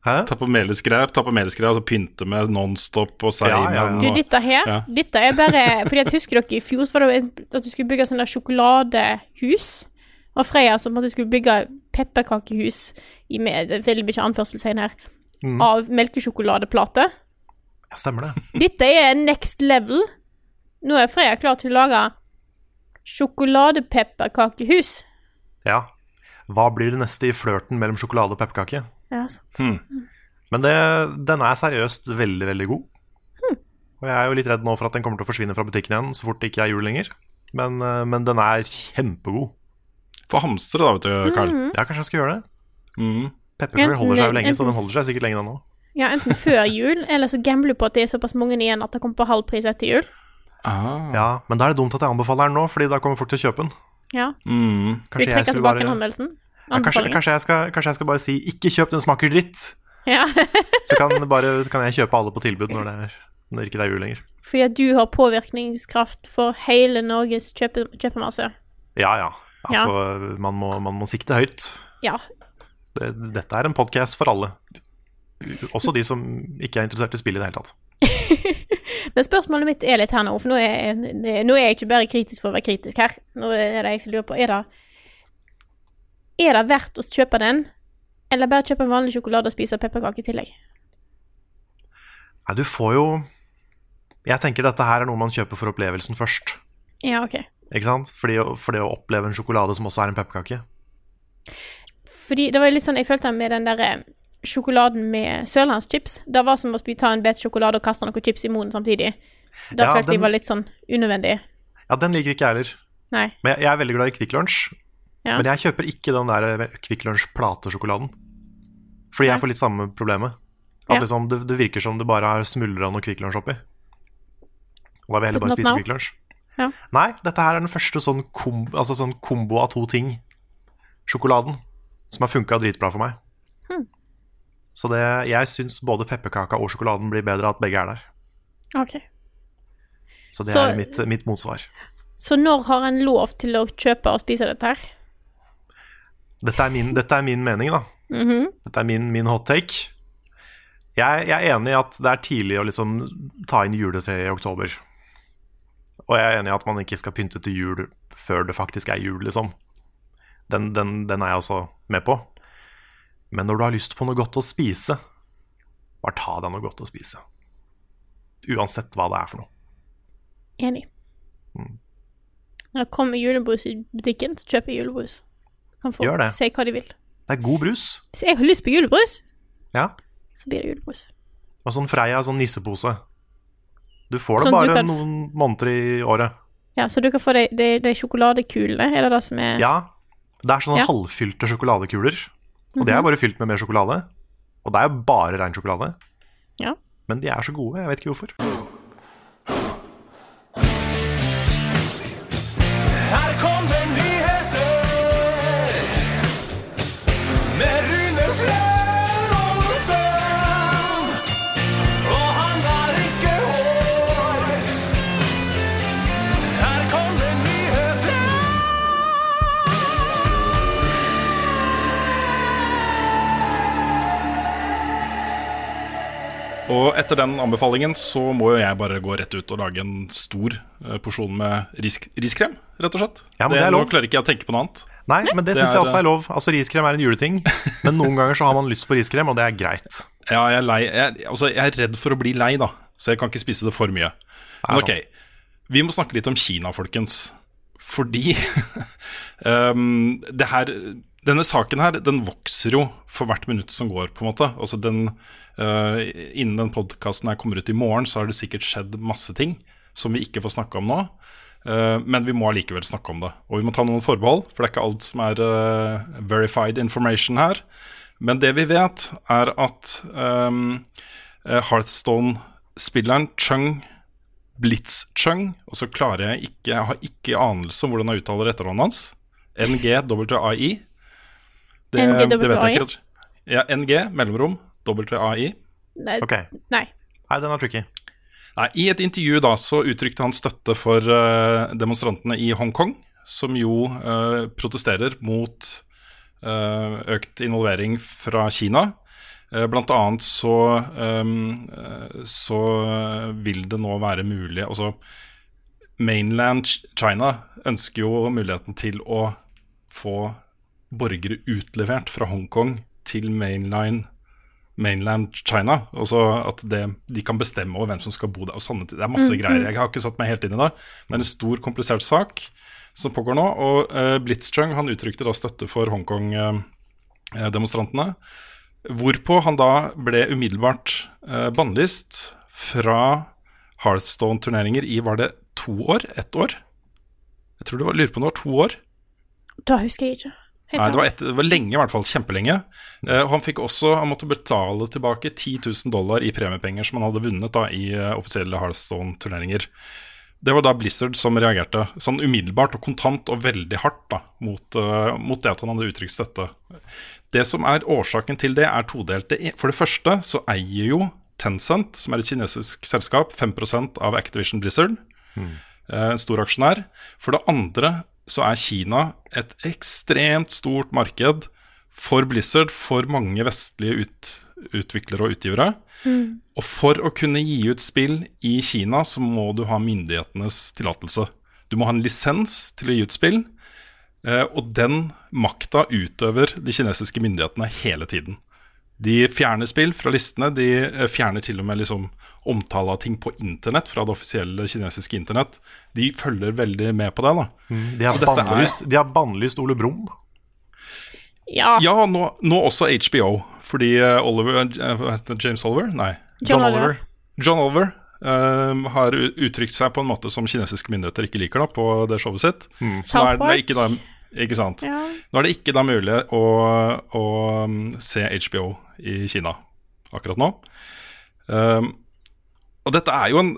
S3: Hæ?
S2: Ta på melisgreier, ta på melisgreier og så pynte med Nonstop og Seimen.
S3: Ja, ja, ja.
S1: Du, dette her,
S2: Ja.
S1: dette er bare Fordi at Husker dere i fjor så var det at du skulle bygge sånn der sjokoladehus? Og Freya som at du skulle bygge pepperkakehus i med, veldig mye anførselstegn her,
S3: Mm.
S1: av melkesjokoladeplate.
S3: Ja, stemmer det.
S1: Dette er next level. Nå er Freya klar til å lage sjokoladepepperkakehus.
S3: Ja. Hva blir det neste i flørten mellom sjokolade og pepperkake?
S1: Ja, sant.
S3: Men det, den er seriøst veldig, veldig god. Og jeg er jo litt redd nå for at den kommer til å forsvinne fra butikken igjen så fort det ikke er jul lenger. Men, eh, men den er kjempegod.
S2: For hamstre, da, vet du, Carl.
S3: Ja, kanskje jeg skal gjøre det.
S2: Mm.
S3: Pepperkakor holder seg jo
S1: Enten-
S3: lenge, så den holder seg sikkert lenge da nå.
S1: Ja, enten før jul, eller så gambler du på at det er såpass mange igjen at det kommer på halv pris etter jul.
S2: Ah.
S3: Ja, Men da er det dumt at jeg anbefaler den nå, Fordi da kommer folk til å kjøpe den.
S1: Ja.
S2: Mm.
S1: Vi
S3: Kanskje jeg
S1: trekke
S3: skulle
S1: tilbake
S3: bare
S1: anmeldelsen?
S3: ja, kanskje, kanskje, jeg skal, kanskje jeg skal bare si 'ikke kjøp, den smaker dritt'.
S1: Ja.
S3: Så kan, bare, så kan jeg kjøpe alle på tilbud når det, er, når det ikke er jul lenger.
S1: Fordi at du har påvirkningskraft for hele Norges kjøpe, kjøpemasse.
S3: Ja ja. Altså, Man, må, man må sikte høyt.
S1: Ja.
S3: Det, dette er en podkast for alle. Også de som ikke er interessert i spill i det hele tatt.
S1: Men spørsmålet mitt er litt her nå, for nå er, nå er jeg ikke bare kritisk for å være kritisk her. Nå er det jeg som lurer på Er det, er det verdt å kjøpe den, eller bare kjøpe en vanlig sjokolade og spise pepperkake i tillegg?
S3: Nei, du får jo Jeg tenker dette her er noe man kjøper for opplevelsen først.
S1: Ja, OK.
S3: Ikke sant? For det å oppleve en sjokolade som også er en pepperkake.
S1: Fordi det var litt sånn jeg følte med den der eh, sjokoladen med sørlandschips. Det var som å ta en bit sjokolade og kaste noen chips i munnen samtidig. Da
S3: Ja,
S1: følte jeg
S3: den-
S1: var litt sånn unødvendig.
S3: Ja, den liker ikke jeg heller.
S1: Nei.
S3: Men jeg, jeg er veldig glad i Kvikk Lunsj.
S1: Ja.
S3: Men jeg kjøper ikke den der Kvikk Lunsj platesjokoladen. Fordi jeg får litt samme problemet. At
S1: Ja.
S3: liksom, det, det virker som det bare har smuldra noe Kvikk Lunsj oppi. Og da vil jeg heller bare spise. Kvikk Lunsj.
S1: Ja.
S3: Nei, dette her er den første sånn, kom, altså sånn kombo av to ting. Sjokoladen. Som har funka dritbra for meg.
S1: Hmm.
S3: Så det, jeg syns både pepperkaka og sjokoladen blir bedre at begge er der.
S1: OK.
S3: Så det
S1: Så-
S3: er mitt, mitt motsvar.
S1: Så når har en lov til å kjøpe og spise dette her?
S3: Dette er min, dette er min mening, da.
S1: Mhm.
S3: Dette er min, min hot take. Jeg, jeg er enig i at det er tidlig å liksom ta inn juletre i oktober. Og jeg er enig i at man ikke skal pynte til jul før det faktisk er jul, liksom. Den, den, den er jeg også med på. Men når du har lyst på noe godt å spise, bare ta deg noe godt å spise. Uansett hva det er for noe.
S1: Enig.
S3: Mm.
S1: Når det kommer julebrus i butikken, så kjøper jeg julebrus. Kan folk
S3: se
S1: si hva de vil.
S3: Det er god brus.
S1: Hvis jeg har lyst på julebrus,
S3: Ja.
S1: så blir det julebrus.
S3: Og sånn Freia sånn nissepose. Du får det
S1: Sånn
S3: bare
S1: kan-
S3: noen måneder i året.
S1: Ja, så du kan få de, de, de sjokoladekulene, er det det som er
S3: Ja, det er sånne
S1: Ja.
S3: halvfylte sjokoladekuler. Og det er bare fylt med mer sjokolade. Og det er bare rein sjokolade.
S1: Ja.
S3: Men de er så gode, jeg vet ikke hvorfor.
S4: Og
S2: etter den anbefalingen så må jo jeg bare gå rett ut og lage en stor eh, porsjon med ris riskrem, rett og slett.
S3: Ja, men det er
S2: nå klarer ikke jeg å tenke på noe annet.
S3: Nei, men det
S2: Det
S3: syns jeg også er lov. Altså, Riskrem er en juleting, men noen ganger så har man lyst på riskrem, og det er greit.
S2: Ja, jeg er, lei, jeg, altså, jeg er redd for å bli lei, da, så jeg kan ikke spise det for mye. Men ok, vi må snakke litt om Kina, folkens. Fordi um, det her Denne saken her, den vokser jo for hvert minutt som går, på en måte. Altså den, uh, innen den podkasten her kommer ut i morgen, så har det sikkert skjedd masse ting som vi ikke får snakke om nå. Uh, men vi må allikevel snakke om det. Og vi må ta noen forbehold, for det er ikke alt som er uh, verified information her. Men det vi vet, er at um, Hearthstone-spilleren Chung Blitz-Chung, og så klarer jeg ikke Jeg har ikke anelse om hvordan jeg uttaler etternavnet hans. NGWAI. Det, det vet jeg ikke. Ja, NG, mellomrom, WAI.
S1: Nei.
S3: Okay.
S1: Nei.
S3: Nei, den er tricky.
S2: Nei, I et intervju da så uttrykte han støtte for uh, demonstrantene i Hongkong, som jo uh, protesterer mot uh, økt involvering fra Kina. Blant annet så, um, så vil det nå være mulig Altså, mainland China ønsker jo muligheten til å få borgere utlevert fra Hongkong til mainline mainland China. Altså at det, de kan bestemme over hvem som skal bo der. og sånne Det er masse
S1: Mm,
S2: greier. Jeg har ikke satt meg helt inn i det. Men det er en stor, komplisert sak som pågår nå. Og uh, Blitzchung han uttrykte da støtte for Hongkong-demonstrantene. hvorpå han da ble umiddelbart uh, bannlyst fra Hearthstone-turneringer i var det to år? Ett år? Jeg tror det var, lurer på om det var to år.
S1: Da husker jeg ikke.
S2: Nei, det var, et, det var lenge, i hvert fall. Kjempelenge. Uh, han fikk også, han måtte betale tilbake 10 000 dollar i premiepenger som han hadde vunnet da i uh, offisielle Hearthstone-turneringer. Det var da Blizzard som reagerte, sånn umiddelbart og kontant og veldig hardt da, mot, uh, mot det at han hadde uttrykt støtte. Det som er årsaken til det, er todelt. For det første så eier jo Tencent, som er et kinesisk selskap, 5% av Activision Blizzard. Eh, en stor aksjonær. For det andre så er Kina et ekstremt stort marked for Blizzard, for mange vestlige ut, utviklere og utgivere. Og for å kunne gi ut spill i Kina, så må du ha myndighetenes tillatelse. Du må ha en lisens til å gi ut spill, eh, og den makta utøver de kinesiske myndighetene hele tiden. De fjerner spill fra listene, de eh, fjerner til og med liksom omtale av ting på internett fra det offisielle kinesiske internett. De følger veldig med på det. da.
S3: De har
S2: dette er-
S3: de har bannlyst Ole Brumm.
S1: Ja.
S2: Ja, nå, nå også HBO, fordi eh, Oliver eh? James Oliver? Nei.
S1: John Oliver.
S2: John Oliver eh, har uttrykt seg på en måte som kinesiske myndigheter ikke liker da, på det showet sitt.
S3: Mm.
S2: Er
S1: South
S2: ikke da ikke sant?
S1: Ja.
S2: Nå er det ikke da mulig å, å um, se HBO i Kina akkurat nå. Um, og dette er jo en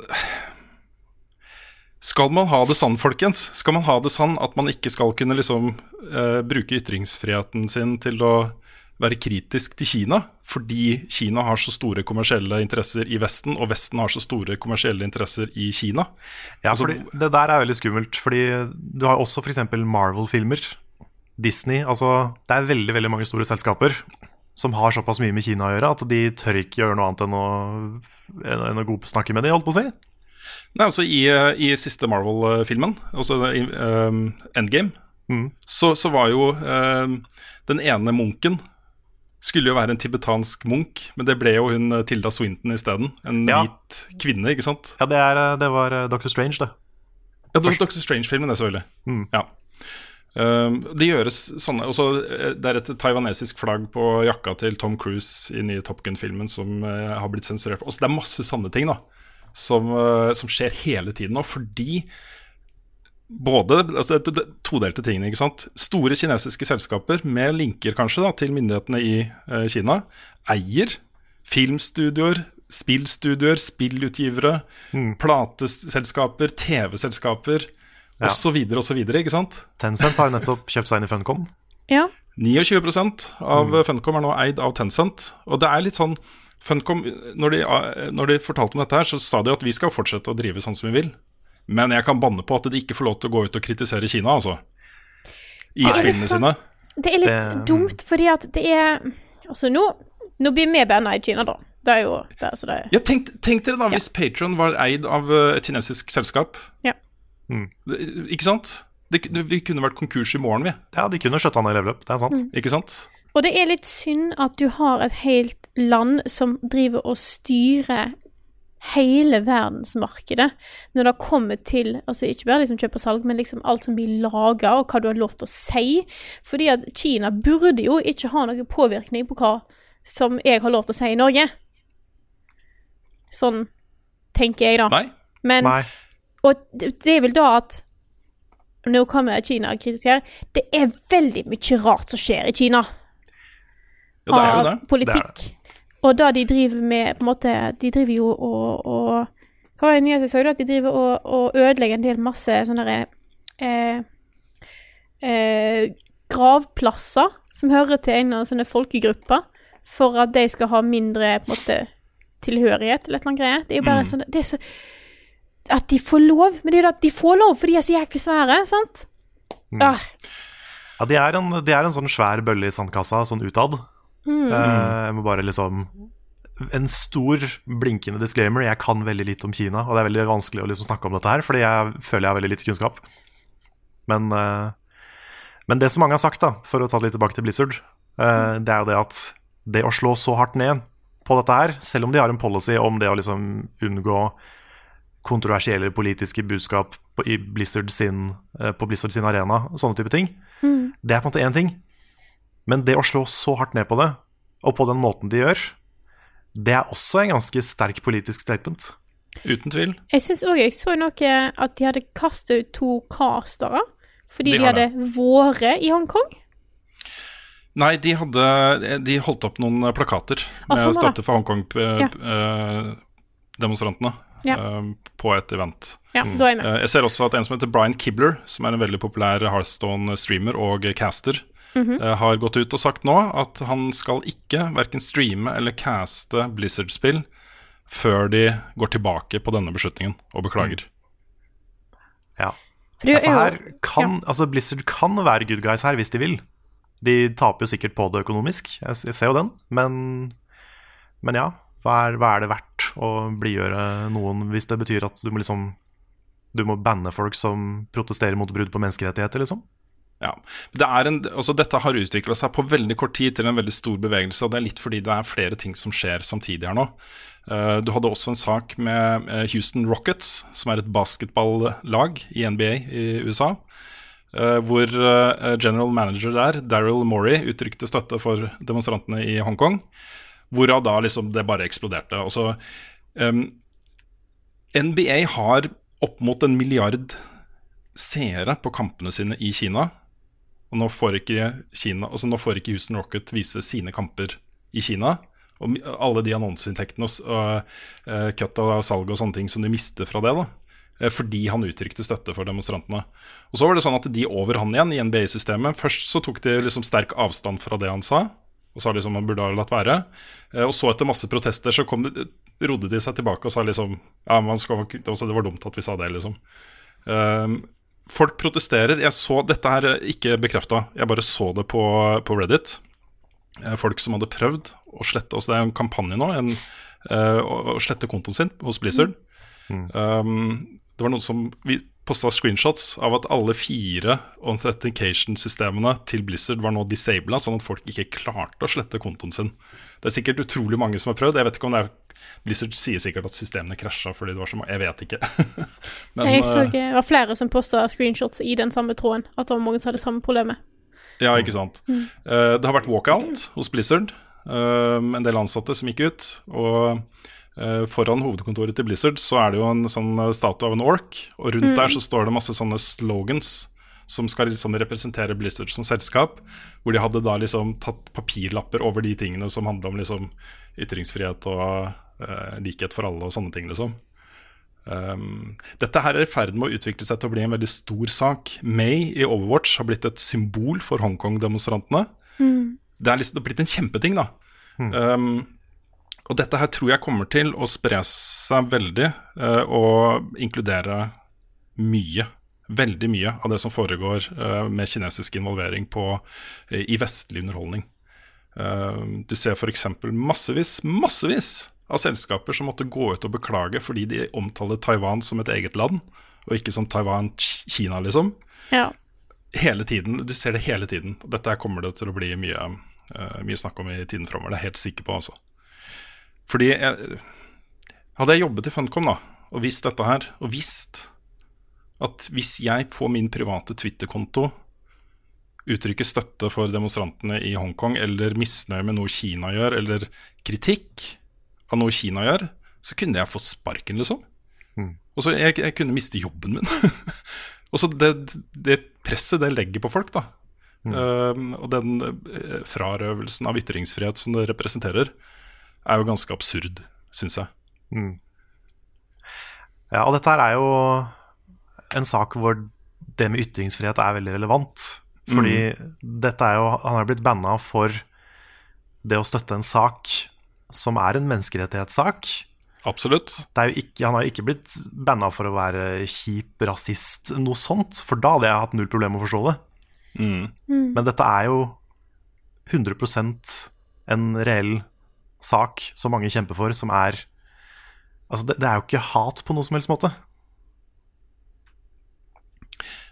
S2: Skal man ha det sann, folkens? Skal man ha det sann at man ikke skal kunne liksom uh, bruke ytringsfriheten sin til å være kritisk til Kina? Fordi Kina har så store kommersielle interesser i Vesten, og Vesten har så store kommersielle interesser i Kina.
S3: Ja,
S2: Altså,
S3: Det der er veldig skummelt, fordi du har også f.eks. Marvel-filmer. Disney. Altså, det er veldig veldig mange store selskaper som har såpass mye med Kina å gjøre at de tør ikke gjøre noe annet enn å, enn, å snakke med dem, holdt på å si.
S2: Nei, altså I, i siste Marvel-filmen, altså ehm, Endgame,
S3: Mm.
S2: så, så var jo um, den ene munken skulle jo være en tibetansk munk, men det ble jo hun eh, Tilda Swinton isteden. En
S3: Ja.
S2: hvit kvinne, ikke sant?
S3: Ja, det, er, eh, det var Doctor Dr. Strange, det.
S2: Ja, det Dr. Doctor Strange-filmen, det selvfølgelig.
S3: Mm.
S2: Ja. Ehm, det gjøres sånne også, eh, Det er et taiwanesisk flagg på jakka til Tom Cruise i nye Top Gun-filmen som eh, har blitt sensurert. Også, det er masse sånne ting da som, eh, som skjer hele tiden nå, fordi både altså, det, det, todelte tingene, ikke sant. Store kinesiske selskaper med linker kanskje da, til myndighetene i eh, Kina eier filmstudioer, spillstudioer, spillutgivere, plateselskaper, TV-selskaper
S3: Ja.
S2: osv. osv. Ikke sant?
S3: Tencent har nettopp kjøpt seg inn i Funcom.
S1: ja.
S2: 29 av Funcom er nå eid av Tencent. Og det er litt sånn Funcom, når de, når de fortalte om dette her, så sa de at vi skal fortsette å drive sånn som vi vil. Men jeg kan banne på at de ikke får lov til å gå ut og kritisere Kina, altså. I spillene
S1: sånn-
S2: sine.
S1: Det er litt
S3: Det-
S1: dumt, fordi at det er Altså, nå, nå blir vi banna i Kina, da. Det er jo det, er- så det er,
S2: Ja, tenk, tenk dere da hvis Patron var eid av eh, et kinesisk selskap.
S1: Ja.
S2: Mm. Ikke sant? Det, det, vi kunne vært konkurs i morgen, vi.
S3: Ja, de kunne skjøtta ned leveløp, det er sant.
S2: Ikke sant?
S1: Og det er litt synd at du har et helt land som driver og styrer hele verdensmarkedet når det kommer til altså ikke bare liksom kjøp og salg, men liksom alt som blir laga, og hva du har lov til å si. Fordi at Kina burde jo ikke ha noen påvirkning på hva som jeg har lov til å si i Norge. Sånn tenker jeg, da.
S2: Nei.
S1: Men,
S3: Nei.
S1: og det det er vel da at Nå kommer Kina kritisk her. Det er veldig mye rart som skjer i Kina
S2: Ja, det er jo
S1: av
S2: det.
S1: Og det de driver med på en måte, De driver jo og, og Hva var det jeg så? da? At de driver og, og ødelegger en del masse sånne derre eh, eh, Gravplasser som hører til en av sånne folkegrupper, for at de skal ha mindre på en måte tilhørighet eller et eller annet greie. Det er jo bare sånn Det er så At de får lov. Men det er jo at de får lov, for de er så jæklig svære, sant? Ah,
S3: Ja, de er, en, de er en sånn svær bølle i sandkassa, sånn utad. Eh, jeg må bare liksom En stor blinkende disclaimer. Jeg kan veldig lite om Kina, og det er veldig vanskelig å liksom snakke om dette her, fordi jeg føler jeg har veldig lite kunnskap. Men, eh, men det som mange har sagt, da, for å ta det litt tilbake til Blizzard, eh, det er jo det at det å slå så hardt ned på dette her, selv om de har en policy om det å liksom unngå kontroversielle politiske budskap på, i Blizzard sin, på Blizzard sin arena, sånne type ting, det er på en måte én ting. Men det å slå så hardt ned på det, og på den måten de gjør, det er også en ganske sterk politisk statement.
S2: Uten tvil.
S1: Jeg syns òg jeg så noe at de hadde kasta ut to castere fordi
S2: De
S1: de, hadde vært i Hongkong.
S2: Nei, de hadde De holdt opp noen plakater med
S1: sånn
S2: støtte for Hongkong-demonstrantene
S1: Ja.
S2: på et event.
S1: Ja, da er jeg med.
S2: Eh, Jeg ser også at en som heter Brian Kibler, som er en veldig populær Hearthstone-streamer og caster,
S1: Mhm.
S2: eh, har gått ut og sagt nå at han skal ikke verken streame eller caste Blizzard-spill før de går tilbake på denne beslutningen og beklager.
S3: Ja.
S1: For
S3: Ja,
S1: er
S3: for her kan, altså Blizzard kan være good guys her hvis de vil. De taper jo sikkert på det økonomisk, jeg, jeg ser jo den. Men, men ja, hva er, hva er det verdt å blidgjøre noen hvis det betyr at du må liksom Du må banne folk som protesterer mot brudd på menneskerettigheter, liksom?
S2: Ja. Det en, altså dette har utvikla seg på veldig kort tid til en veldig stor bevegelse. Og det er litt fordi det er flere ting som skjer samtidig her nå. Eh, du hadde også en sak med eh, Houston Rockets, som er et basketballag i NBA i USA. eh, hvor general manager der, Daryl Morey, uttrykte støtte for demonstrantene i Hongkong. Hvorav da liksom det bare eksploderte. Også, um, NBA har opp mot en milliard seere på kampene sine i Kina. Og nå får ikke, Kina, altså nå får ikke Houston Rocket vise sine kamper i Kina. Og alle de annonseinntektene og, uh, kutt av salg og sånne ting som de mister fra det. da Eh, Fordi han uttrykte støtte for demonstrantene. Og så var det sånn at de over han igjen i NBA-systemet Først så tok de liksom sterk avstand fra det han sa, og sa liksom han burde ha latt være. Eh, Og så etter masse protester så kom de, rodde de seg tilbake og sa liksom Ja, skal, det var dumt at vi sa det, liksom. Um, folk protesterer. Jeg så, Dette her er ikke bekrefta, jeg bare så det på, på Reddit. Eh, Folk som hadde prøvd å slette altså Det er en kampanje nå, en, uh, å, slette kontoen sin hos Blizzard. Um, det var noen som vi posta screenshots av at alle fire authentication-systemene til Blizzard var nå disabla, sånn at folk ikke klarte å slette kontoen sin. Det er sikkert utrolig mange som har prøvd. Jeg vet ikke om det er Blizzard sier sikkert at systemene krasja fordi det var så mange Jeg vet ikke. Men
S1: Jeg så
S2: ikke.
S1: det var flere som posta screenshots i den samme tråden. At det var mange som hadde samme problemet.
S2: Ja, ikke sant. Eh, det har vært walkout hos Blizzard. Uh, en del ansatte som gikk ut. Og uh, foran hovedkontoret til Blizzard så er det jo en sånn eh, statue av en ork. Og rundt der så står det masse sånne slogans som skal liksom representere Blizzard som selskap. Hvor de hadde da liksom tatt papirlapper over de tingene som handler om liksom ytringsfrihet og uh, likhet for alle og sånne ting, liksom. Um, dette her er i ferd med å utvikle seg til å bli en veldig stor sak. May i Overwatch har blitt et symbol for Hongkong-demonstrantene. Det er liksom det er blitt en kjempeting, da. Um, og dette her tror jeg kommer til å spre seg veldig uh, og inkludere mye. Veldig mye av det som foregår eh, med kinesisk involvering på, eh, i vestlig underholdning. Eh, du ser f.eks. massevis, massevis av selskaper som måtte gå ut og beklage fordi de omtaler Taiwan som et eget land, og ikke som Taiwan-Kina, liksom.
S1: Ja.
S2: Hele tiden. Du ser det hele tiden. Dette kommer det til å bli mye, mye snakk om i tiden framover. Det er jeg helt sikker på, altså. Fordi jeg, Hadde jeg jobbet i Funcom da, og visst dette her, og visst at hvis jeg på min private Twitter-konto uttrykker støtte for demonstrantene i Hongkong, eller misnøye med noe Kina gjør, eller kritikk av noe Kina gjør, så kunne jeg få sparken, liksom. Og så jeg, jeg kunne miste jobben min. og så det, det presset det legger på folk, da. Um, og den eh, frarøvelsen av ytringsfrihet som det representerer, er jo ganske absurd, syns jeg.
S3: Ja, og dette her er jo en sak hvor det med ytringsfrihet er veldig relevant. Fordi dette er jo Han er blitt banna for det å støtte en sak som er en menneskerettighetssak.
S2: Absolutt.
S3: Det er jo ikke, han har jo ikke blitt banna for å være kjip rasist, noe sånt. For da hadde jeg hatt null problem med å forstå det. Men dette er jo 100% en reell sak som mange kjemper for, som er Altså, det, det er jo ikke hat på noe som helst måte.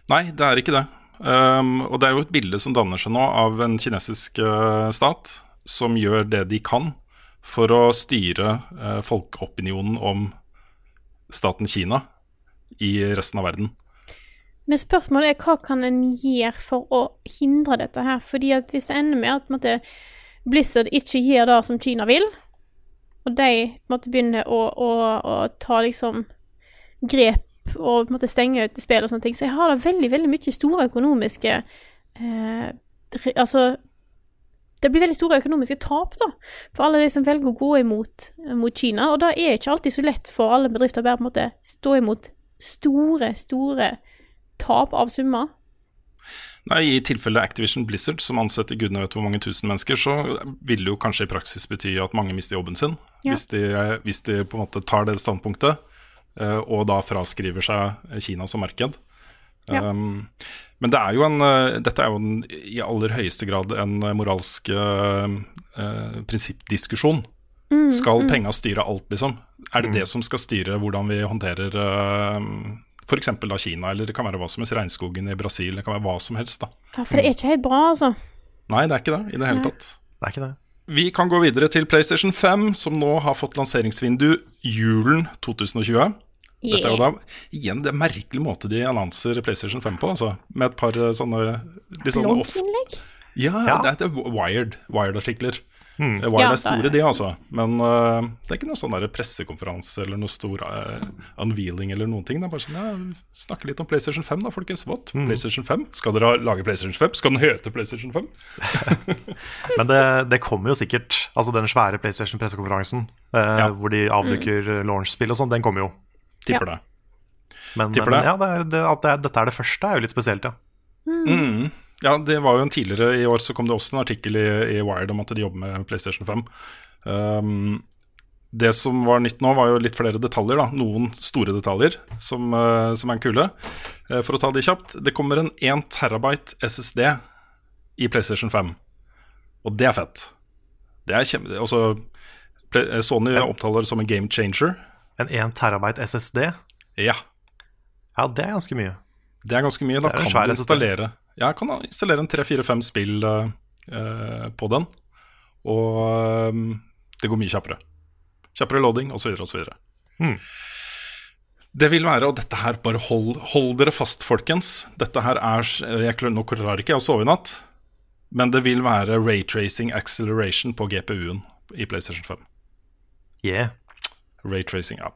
S2: Nei, det er ikke det. Um, og det er jo et bilde som danner seg nå av en kinesisk uh, stat som gjør det de kan for å styre uh, folkeopinionen om staten Kina i resten av verden.
S1: Men spørsmålet er hva kan en gjøre for å hindre dette her? Fordi at hvis det ender med at måtte, Blizzard ikke gjør det som Kina vil, og de måtte begynne å, å, å ta liksom grep og på en måte stenge ut spill og sånne ting, så jeg har da veldig, veldig mye store økonomiske eh, Altså det blir veldig store økonomiske tap da, for alle de som velger å gå imot mot Kina. Og da er det ikke alltid så lett for alle bedrifter å bare på en måte stå imot store, store tap av summer.
S2: Nei, I tilfelle Activision Blizzard, som ansetter gudene vet hvor mange tusen mennesker, så vil det jo kanskje i praksis bety at mange mister jobben sin.
S1: Ja.
S2: Hvis, de, hvis de på en måte tar det standpunktet, og da fraskriver seg Kina som marked.
S1: Ja.
S2: Um, men det er jo en, eh, dette er jo en, i aller høyeste grad en eh, moralsk uh, eh, prinsippdiskusjon.
S1: Mm,
S2: Skal penga styre alt, liksom? Er det det som skal styre hvordan vi håndterer uh, f.eks. da Kina, eller det kan være hva som helst, regnskogen i Brasil, det kan være hva som helst. da.
S1: Ja, for det er ikke helt bra, altså.
S2: Nei, det er ikke det i det hele tatt.
S3: Det er ikke det.
S2: Vi kan gå videre til PlayStation 5, som nå har fått lanseringsvindu julen 2020. Dette er jo da igjen det er merkelig måte de annonser PlayStation 5 på, altså. Med et par sånne, sånne litt sånn.
S1: Blogginnlegg?
S2: Ja,
S3: Ja.
S2: det er et Wired,
S3: Hmm.
S2: Eh, Wired
S1: Ja,
S2: er store,
S1: det
S2: de, altså. Men uh, det er ikke noen sånn pressekonferanse eller noe stor uh, unveiling eller noen ting. Det er bare sånn, ja, Snakke litt om PlayStation 5, da, folkens. What?
S3: Mm.
S2: PlayStation 5? Skal dere lage PlayStation 5? Skal den hete PlayStation 5?
S3: Men det, det kommer jo sikkert. Altså den svære PlayStation-pressekonferansen uh,
S2: Ja.
S3: hvor de avbruker mm. launch-spill og sånn, den kommer jo.
S2: Tipper
S1: Ja.
S2: det.
S3: Men,
S2: Tipper
S3: men
S2: det.
S3: ja, det er, det, at det dette er det første, er jo litt spesielt, ja.
S2: Mm. Ja, det var jo en tidligere i år så kom det også en artikkel i, i Wired om at de jobber med PlayStation 5. Um, det som var nytt nå, var jo litt flere detaljer. da Noen store detaljer som, uh, som er kule. Uh, for å ta de kjapt. Det kommer en 1 terabyte SSD i PlayStation 5. Og det er fett. Det er kjempe... Også, Sony en, Sony omtaler det som en game changer.
S3: En 1 terabyte SSD,
S2: Ja,
S3: ja, det er ganske mye.
S2: det er ganske mye. Da
S3: Det er
S2: kan du installere Ja, jeg kan installere en tre-fire-fem spill eh, på den. Og eh, det går mye kjappere. Kjappere loading osv. osv.
S3: Hmm.
S2: Det vil være, og dette her, bare hold, hold dere fast, folkens. Dette her er jeg, klarer, Nå klarer ikke jeg å sove i natt, men det vil være raytracing acceleration på GPU-en i PlayStation 5.
S3: Yeah.
S2: Raytracing, ja.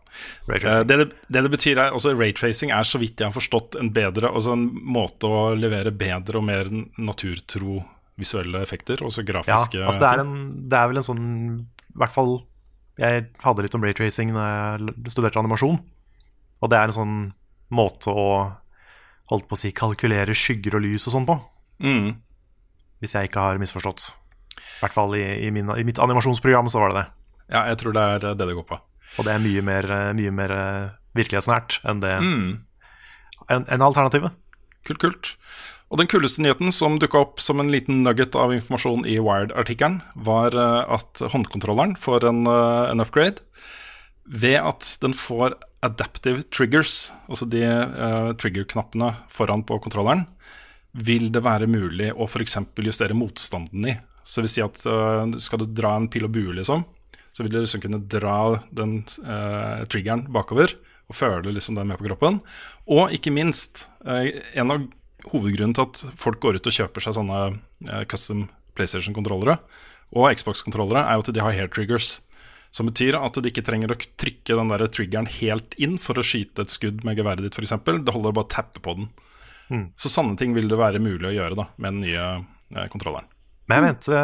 S3: Ray
S2: Eh, Det, det, det det betyr er, også Raytracing er så vidt jeg har forstått en bedre Altså en måte å levere bedre og mer naturtro visuelle effekter, også
S3: Ja,
S2: grafiske
S3: altså det er, en, det er vel en sånn I hvert fall Jeg hadde litt om raytracing da jeg studerte animasjon. Og det er en sånn måte å holdt på å si kalkulere skygger og lys og sånn på.
S2: Mm.
S3: Hvis jeg ikke har misforstått. I hvert fall i, i, min, i mitt animasjonsprogram så var det det.
S2: Ja, jeg tror det er det det går på.
S3: Og det er mye mer, mye mer eh, virkelighetsnært enn det
S2: Mm.
S3: enn en alternativet.
S2: Kult, kult. Og den kuleste nyheten som dukka opp som en liten nugget av informasjon i Wired-artikkelen, var eh, at håndkontrolleren får en, eh, en upgrade ved at den får adaptive triggers, altså de uh, trigger-knappene foran på kontrolleren, vil det være mulig å f.eks. justere motstanden i. Så det vil si at uh, skal du dra en pil og bue, liksom, så vil du liksom kunne dra den eh, triggeren bakover og føle liksom den med på kroppen. Og ikke minst, eh, en av hovedgrunnen til at folk går ut og kjøper seg sånne eh, custom PlayStation-kontrollere og Xbox-kontrollere, er jo at de har hair triggers. Som betyr at du ikke trenger å trykke den der triggeren helt inn for å skyte et skudd med geværet ditt, f.eks. Det holder bare å tappe på den. Så sånne ting vil det være mulig å gjøre da, med den nye eh, kontrolleren.
S3: Men jeg mente,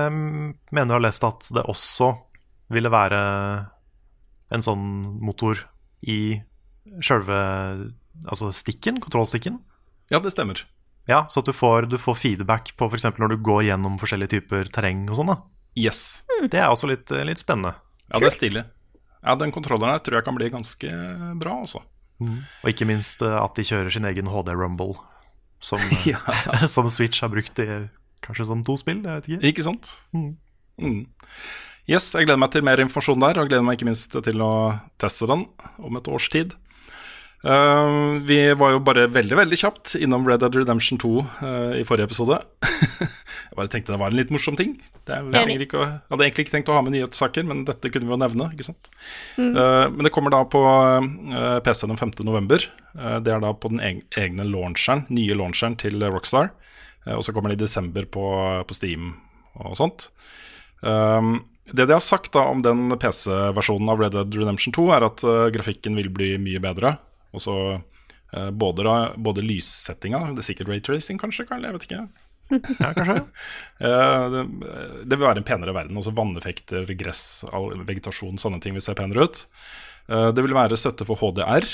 S3: mener du har lest at det også ville være en sånn motor i sjølve altså stikken, kontrollstikken.
S2: Ja, det stemmer.
S3: Ja, så at du får, du får feedback på f.eks. når du går gjennom forskjellige typer terreng og sånn. da.
S2: Yes.
S3: Det er også litt, litt spennende.
S2: Ja, det er stilig. Ja, den kontrolleren her tror jeg kan bli ganske bra, altså.
S3: Og ikke minst eh, at de kjører sin egen HD Rumble, som, eh,
S2: Ja.
S3: som Switch har brukt i kanskje sånn to spill. Jeg vet ikke.
S2: Ikke sant? Mm. Yes, jeg gleder meg til mer informasjon der, og gleder meg ikke minst til å teste den om et års tid. Uh, vi var jo bare veldig veldig kjapt innom Red Dead Redemption 2 uh, i forrige episode. jeg bare tenkte det var en litt morsom ting. Det er, jeg, hadde egentlig ikke tenkt å ha med nyhetssaker, men dette kunne vi jo nevne. ikke sant? Eh, men det kommer da på eh, PC den 5. november. Eh, det er da på den egne launcheren, nye launcheren til Rockstar. Eh, og så kommer det i desember på, på Steam og sånt. Um, det de har sagt da om den PC-versjonen av Red Dead Redemption 2, er at uh, grafikken vil bli mye bedre. Og så uh, både, da, både lyssettinga Det er sikkert raytracing, kanskje? Karl, jeg vet ikke.
S3: Ja, kanskje?
S2: uh, det, det vil være en penere verden. Også vanneffekter, gress, all vegetasjon, sånne ting vil se penere ut. Det vil være støtte for HDR.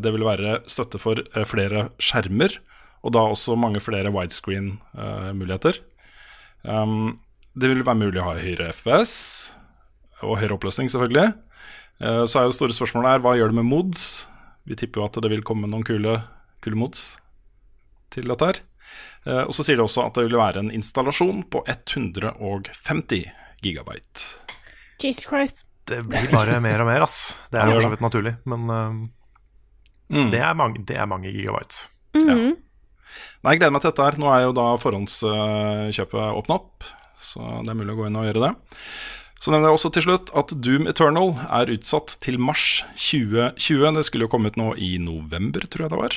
S2: Det vil være støtte for flere skjermer, og da også mange flere widescreen-muligheter. Um, det vil være mulig å ha høyere FPS, og høyere oppløsning, selvfølgelig. Eh, Så er jo store spørsmålet her, hva gjør det med mods? Vi tipper jo at det vil komme noen kule, kule mods til dette her. Eh, Og så sier de også at det vil være en installasjon på 150 gigabyte.
S1: Jesus Christ.
S3: Det blir bare mer og mer, ass. Det er jo for så vidt naturlig, men um,
S2: Mm.
S3: det, er mange, det er mange gigabytes.
S1: Mhm.
S2: Nei, jeg gleder meg til dette her. Nå er jo da forhåndskjøpet åpna opp, så det er mulig å gå inn og gjøre det. Så nevner jeg også til slutt at Doom Eternal er utsatt til mars 2020. Det skulle jo komme ut nå i november, tror jeg det var.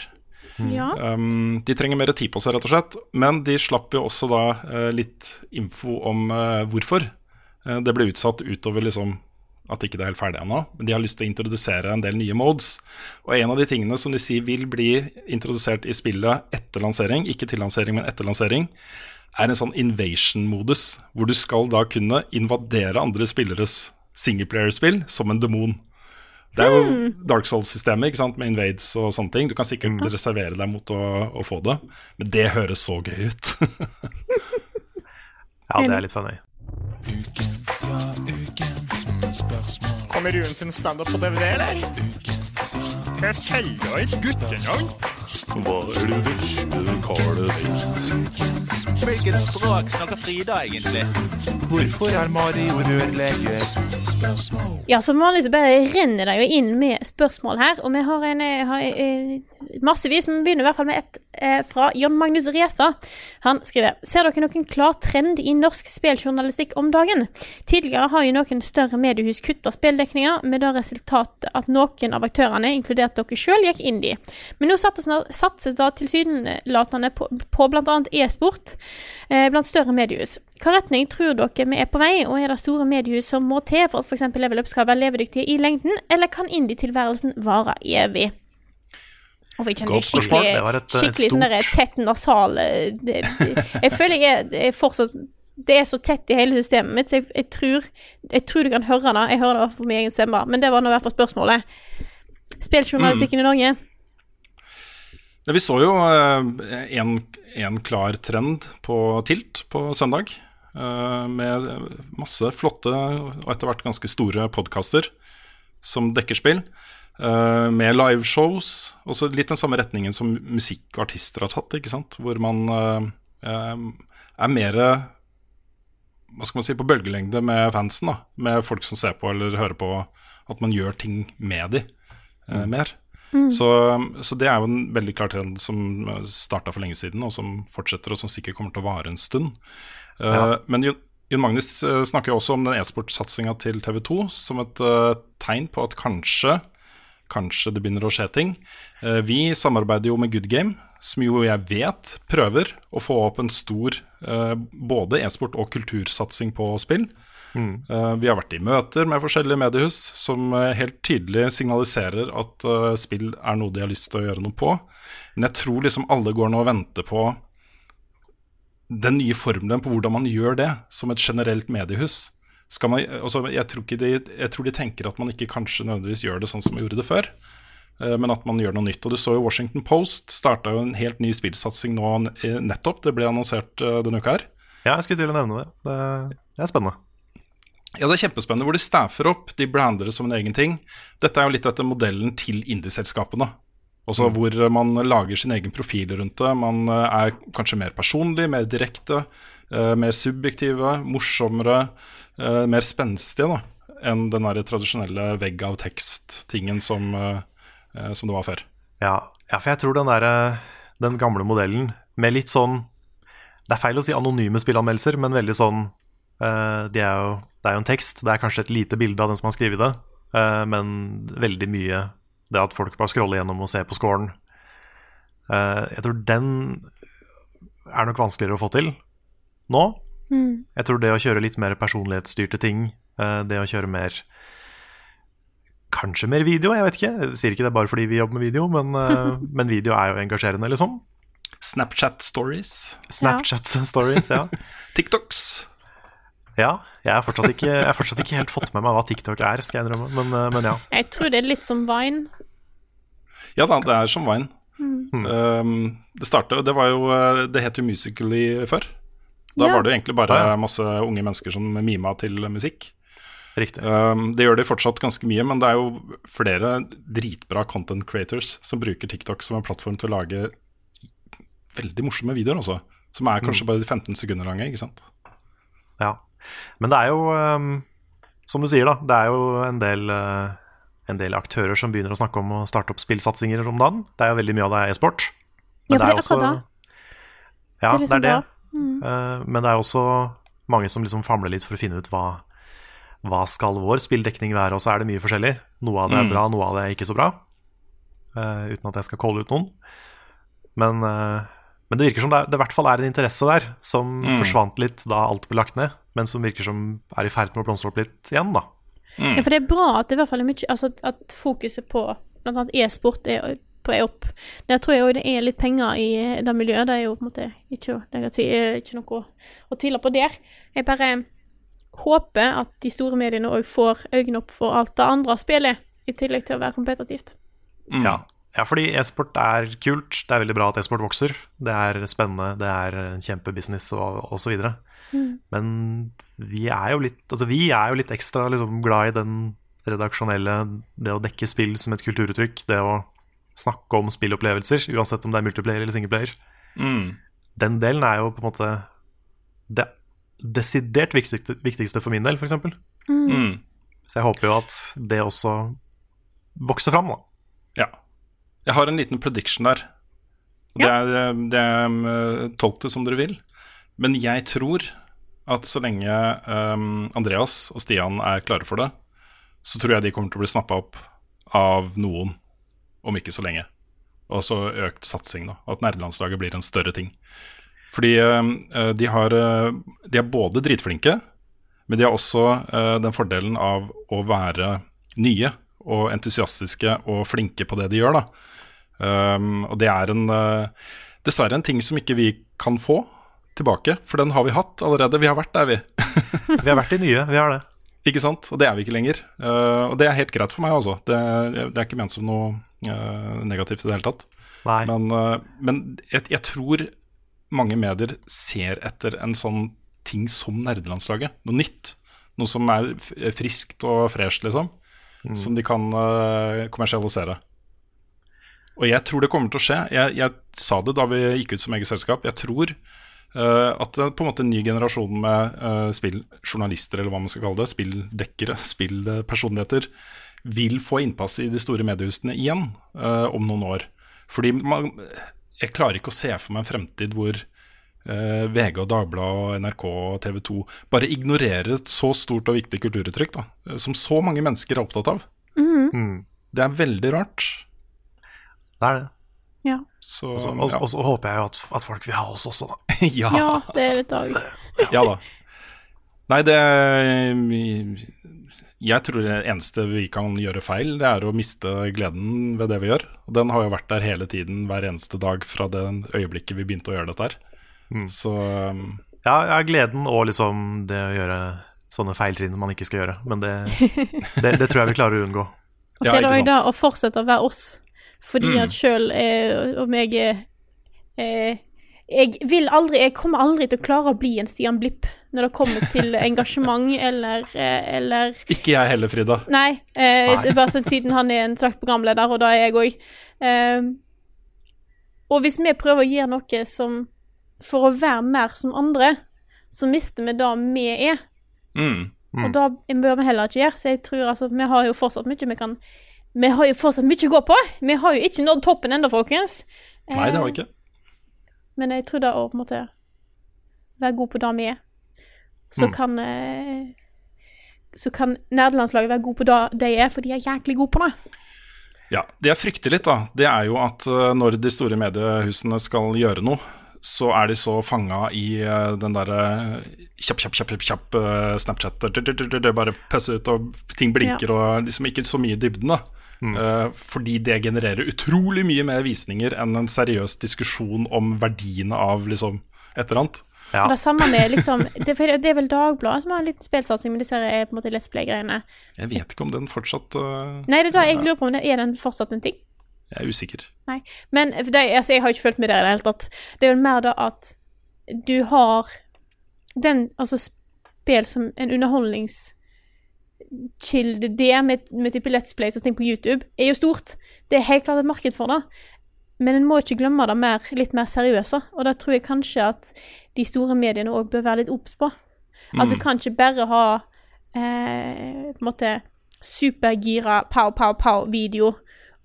S1: Ja.
S2: Um, de trenger mer tid på seg, rett og slett. Men de slapp jo også da uh, litt info om uh, hvorfor uh, det ble utsatt utover liksom at ikke det er helt ferdig ennå. Men de har lyst til å introdusere en del nye modes. Og en av de tingene som de sier vil bli introdusert i spillet etter lansering, ikke til lansering, men etter lansering, er en sånn invasion-modus, hvor du skal da kunne invadere andre spilleres singleplayer-spill som en demon. Det er jo Dark Souls-systemet ikke sant, med invades og sånne ting. Du kan sikkert reservere deg mot å, å få det, men det høres så gøy ut.
S3: Ja, det er litt funny.
S5: Kommer Rune sin standup på DVD, eller? Det er selvgøy guttenavn.
S2: Hva er det vesle karet sitt?
S6: Hvilket språk snakker Frida egentlig? Hvorfor er Mario rørlegger?
S1: Ja, som vanlig så bare renner det jo inn med spørsmål her, og vi har, en, eh, har eh, massevis, men vi begynner i hvert fall med et eh, fra John Magnus Restad. Han skriver Ser dere noen klar trend i norsk spilljournalistikk om dagen? Tidligere har jo noen større mediehus kutta spilldekninger, med det resultatet at noen av aktørene, inkludert dere sjøl, gikk indie. Men nå satses, satses da tilsynelatende på, på bl.a. e-sport eh, blant større mediehus. Hva retning tror dere vi er på vei, og er det store mediehus som må til for at f.eks. Level Up skal være levedyktige i lengden, eller kan indie-tilværelsen vare evig? Og
S2: Godt spørsmål.
S1: skikkelig,
S3: Det var et, eh,
S1: skikkelig sånn der tett nasal eh, det, Jeg føler jeg er, fortsatt Det er så tett i hele systemet mitt, så jeg, jeg, tror, jeg tror du kan høre det. Jeg hører det for min egen stemme, men det var nå i hvert fall spørsmålet. Spilljournalistikken i Norge.
S2: Vi så jo eh, en, en klar trend på Tilt på søndag. eh, Med masse flotte og etter hvert ganske store podkaster som dekker spill. eh, Med liveshows. Også litt den samme retningen som musikk og artister har tatt. ikke sant? Hvor man er mer hva skal man si, på bølgelengde med fansen. da Med folk som ser på eller hører på. At man gjør ting med de eh, mer. Så, så det er jo en veldig klar trend som starta for lenge siden, og som fortsetter, og som sikkert kommer til å vare en stund. Eh,
S3: Ja.
S2: Men Jon, Magnus eh, snakker jo også om den e-sportsatsinga til TV 2 som et eh, tegn på at kanskje, kanskje det begynner å skje ting. Eh, vi samarbeider jo med Good Game, som jo jeg vet prøver å få opp en stor eh, både e-sport og kultursatsing på spill. Eh, vi har vært i møter med forskjellige mediehus som eh, helt tydelig signaliserer at eh, spill er noe de har lyst til å gjøre noe på. Men jeg tror liksom alle går nå og venter på den nye formelen på hvordan man gjør det som et generelt mediehus. Skal man, altså, jeg, tror ikke de, jeg tror de tenker at man ikke kanskje nødvendigvis gjør det sånn som man gjorde det før, men at man gjør noe nytt. Og Du så jo Washington Post starta jo en helt ny spillsatsing nå nettopp. Det ble annonsert denne uka her.
S3: Ja, jeg skulle til å nevne det. Det, det er spennende.
S2: Ja, det er kjempespennende hvor de staffer opp, de brander det som en egen ting. Dette er jo litt etter modellen til indieselskapene. Også hvor man lager sin egen profil rundt det. Man eh, er kanskje mer personlig, mer direkte, eh, mer subjektive, morsommere, eh, mer spenstige da, enn den der tradisjonelle vegg av tekst-tingen som, eh, eh, som det var før.
S3: Ja, ja for jeg tror den, der, den gamle modellen med litt sånn Det er feil å si anonyme spillanmeldelser, men veldig sånn eh, de er jo, Det er jo en tekst, det er kanskje et lite bilde av den som har skrevet det, eh, men veldig mye det at folk bare scroller gjennom og ser på scoren. Eh, jeg tror den er nok vanskeligere å få til nå.
S1: Mm.
S3: Jeg tror det å kjøre litt mer personlighetsstyrte ting, eh, det å kjøre mer Kanskje mer video, jeg vet ikke. Jeg sier ikke det bare fordi vi jobber med video, men, eh, men video er jo engasjerende, liksom.
S2: Snapchat stories.
S3: Snapchat stories, ja.
S2: TikToks.
S3: Ja, jeg har fortsatt ikke, fortsatt ikke helt fått med meg hva TikTok er, skal jeg innrømme, men, eh, men ja.
S1: Jeg tror det er litt som Vine.
S2: Ja da, det er som Vine.
S1: Mm.
S2: Um, det startet, det var jo eh, Det het jo Musically før. Da
S1: Ja.
S2: var det jo egentlig bare masse unge mennesker som mima til musikk.
S3: Riktig.
S2: Um, det gjør de fortsatt ganske mye, men det er jo flere dritbra content creators som bruker TikTok som en plattform til å lage veldig morsomme videoer, også. Som er kanskje bare 15 sekunder lange, ikke sant.
S3: Ja. Men det er jo, um, som du sier, da, det er jo en del, uh, en del aktører som begynner å snakke om å starte opp spillsatsinger om dagen. Det er jo veldig mye av det er e-sport.
S1: Ja,
S3: Men
S1: for det er
S3: også-
S1: akkurat det.
S3: Ja,
S1: Det er
S3: det
S1: liksom
S3: det.
S1: Mm.
S3: Eh, Men det er også mange som liksom famler litt for å finne ut hva, hva skal vår spilldekning være, og så er det mye forskjellig. Noe av det er
S2: Mm.
S3: bra, noe av det er ikke så bra. Uh, uten at jeg skal calle ut noen. Men, uh, men det virker som det, er, det i hvert fall er en interesse der, som
S2: Mm.
S3: forsvant litt da alt ble lagt ned, men som virker som er i ferd med å blomstre opp litt igjen, da.
S2: Mm.
S1: Ja, for det er bra at det i hvert fall er mye Altså at, fokuset på annet e-sport er på er opp. Der tror jeg òg det er litt penger i det miljøet. Det er jo på en måte ikke, det er ikke- noe å, tvile på der. Jeg bare håper at de store mediene òg får øynene opp for alt det andre spillet, i tillegg til å være kompetitivt.
S2: Mm.
S3: Ja. ja, fordi e-sport er kult. Det er veldig bra at e-sport vokser. Det er spennende, det er en kjempebusiness og, og så videre.
S1: Mm.
S3: Men vi er jo litt, altså vi er jo litt ekstra liksom, glad i den redaksjonelle, det å dekke spill som et kulturuttrykk, det å snakke om spillopplevelser, uansett om det er multiplayer eller singleplayer.
S2: Mm.
S3: Den delen er jo på en måte det desidert viktigste, viktigste for min del, f.eks.
S2: Mm.
S3: Så jeg håper jo at det også vokser fram, da.
S2: Ja. Jeg har en liten prediction der. Det er, det er um, Tolk det som dere vil. Men jeg tror at så lenge um, Andreas og Stian er klare for det, så tror jeg de kommer til å bli snappa opp av noen om ikke så lenge. Og så økt satsing, da. At nerdelandslaget blir en større ting. Fordi eh, de, har, uh, de er både dritflinke, men de har også uh, den fordelen av å være nye og entusiastiske og flinke på det de gjør. da. Um, og det er en dessverre en ting som ikke vi kan få tilbake, for den har vi hatt allerede. Vi har vært der, vi.
S3: Vi har vært de nye, vi har det.
S2: Ikke sant? Og det er vi ikke lenger. Uh, og det er helt greit for meg, altså. Det, det er ikke ment som noe uh, negativt i det hele tatt.
S3: Nei.
S2: Men, uh, men jeg, jeg tror mange medier ser etter en sånn ting som nerdelandslaget. Noe nytt. Noe som er friskt og fresht, liksom.
S3: Mm.
S2: Som de kan kommersialisere. Og jeg tror det kommer til å skje. Jeg, jeg sa det da vi gikk ut som eget selskap. Jeg tror at det er på en måte en ny generasjon med uh, spilljournalister, eller hva man skal kalle det, spilldekkere, spillpersonligheter, vil få innpass i de store mediehusene igjen eh, om noen år. Fordi man, jeg klarer ikke å se for meg en fremtid hvor eh, VG og Dagbladet og NRK og TV 2 bare ignorerer et så stort og viktig kulturuttrykk da, eh, som så mange mennesker er opptatt av.
S3: Mm.
S2: Det er veldig rart.
S3: Det er det.
S1: Ja.
S2: Så
S3: Og så-
S2: ja.
S3: Og så- håper jeg jo at, at folk vil ha oss også, da.
S2: ja.
S1: ja, det er et dag.
S2: Ja da. Nei, det Jeg tror det eneste vi kan gjøre feil, det er å miste gleden ved det vi gjør. Og den har jo vært der hele tiden, hver eneste dag fra det øyeblikket vi begynte å gjøre dette her. Så um,
S3: Ja, ja, gleden og liksom det å gjøre sånne feiltrinn man ikke skal gjøre. Men det, det, det tror jeg vi klarer å unngå.
S1: Og så er det òg det å fortsette å være oss. Fordi
S2: Mm.
S1: at sjøl om jeg er eh, Jeg vil aldri Jeg kommer aldri til å klare å bli en Stian Blipp når det kommer til engasjement eller, eh, eller
S2: ikke jeg heller, Frida.
S1: Nei, eh, er bare sånn siden han er en slags programleder, og da er jeg òg. Eh, og hvis vi prøver å gjøre noe som For å være mer som andre, så mister vi det vi er.
S2: Mm.
S1: Og da bør vi heller ikke gjøre. Så jeg tror altså Vi har jo fortsatt mye vi kan Vi har jo fortsatt mye å gå på. Vi har jo ikke nådd toppen ennå, folkens.
S2: Nei, det har vi
S1: Eh,
S2: ikke.
S1: Men jeg tror det å på en måte være god på det vi er, så
S2: Mm.
S1: kan eh, Så kan nederlandslaget være god på det de er, for de er jæklig gode på det.
S2: Ja, Det jeg frykter litt, da, det er jo at uh, når de store mediehusene skal gjøre noe, så er de så fanga i den derre kjapp, kjapp, kjapp, kjapp, Snapchat bare pøsser ut, og ting blinker, og liksom ikke så mye i dybden, da. Uh, fordi det genererer utrolig mye mer visninger enn en seriøs diskusjon om verdiene av liksom et eller annet.
S3: Ja.
S1: Det samme med liksom Det, det er vel Dagbladet som har en liten spillsatsing med disse jeg på en måte Let's Play-greiene.
S2: Jeg vet ikke om den fortsatt uh,
S1: Nei, det er da jeg lurer på om det er den fortsatt en ting.
S2: Jeg er usikker.
S1: Nei. Men for det, altså, jeg har ikke fulgt med der i det hele tatt. Det er vel mer da at du har den Altså spill som en underholdningskilde Det med, med type Let's Plays og ting på YouTube er jo stort. Det er helt klart et marked for det. Men en må ikke glemme det mer, litt mer seriøse. Og da tror jeg kanskje at de store mediene òg bør være litt obs på. At du kan ikke bare ha eh, på en måte supergira pow, pow, pow-video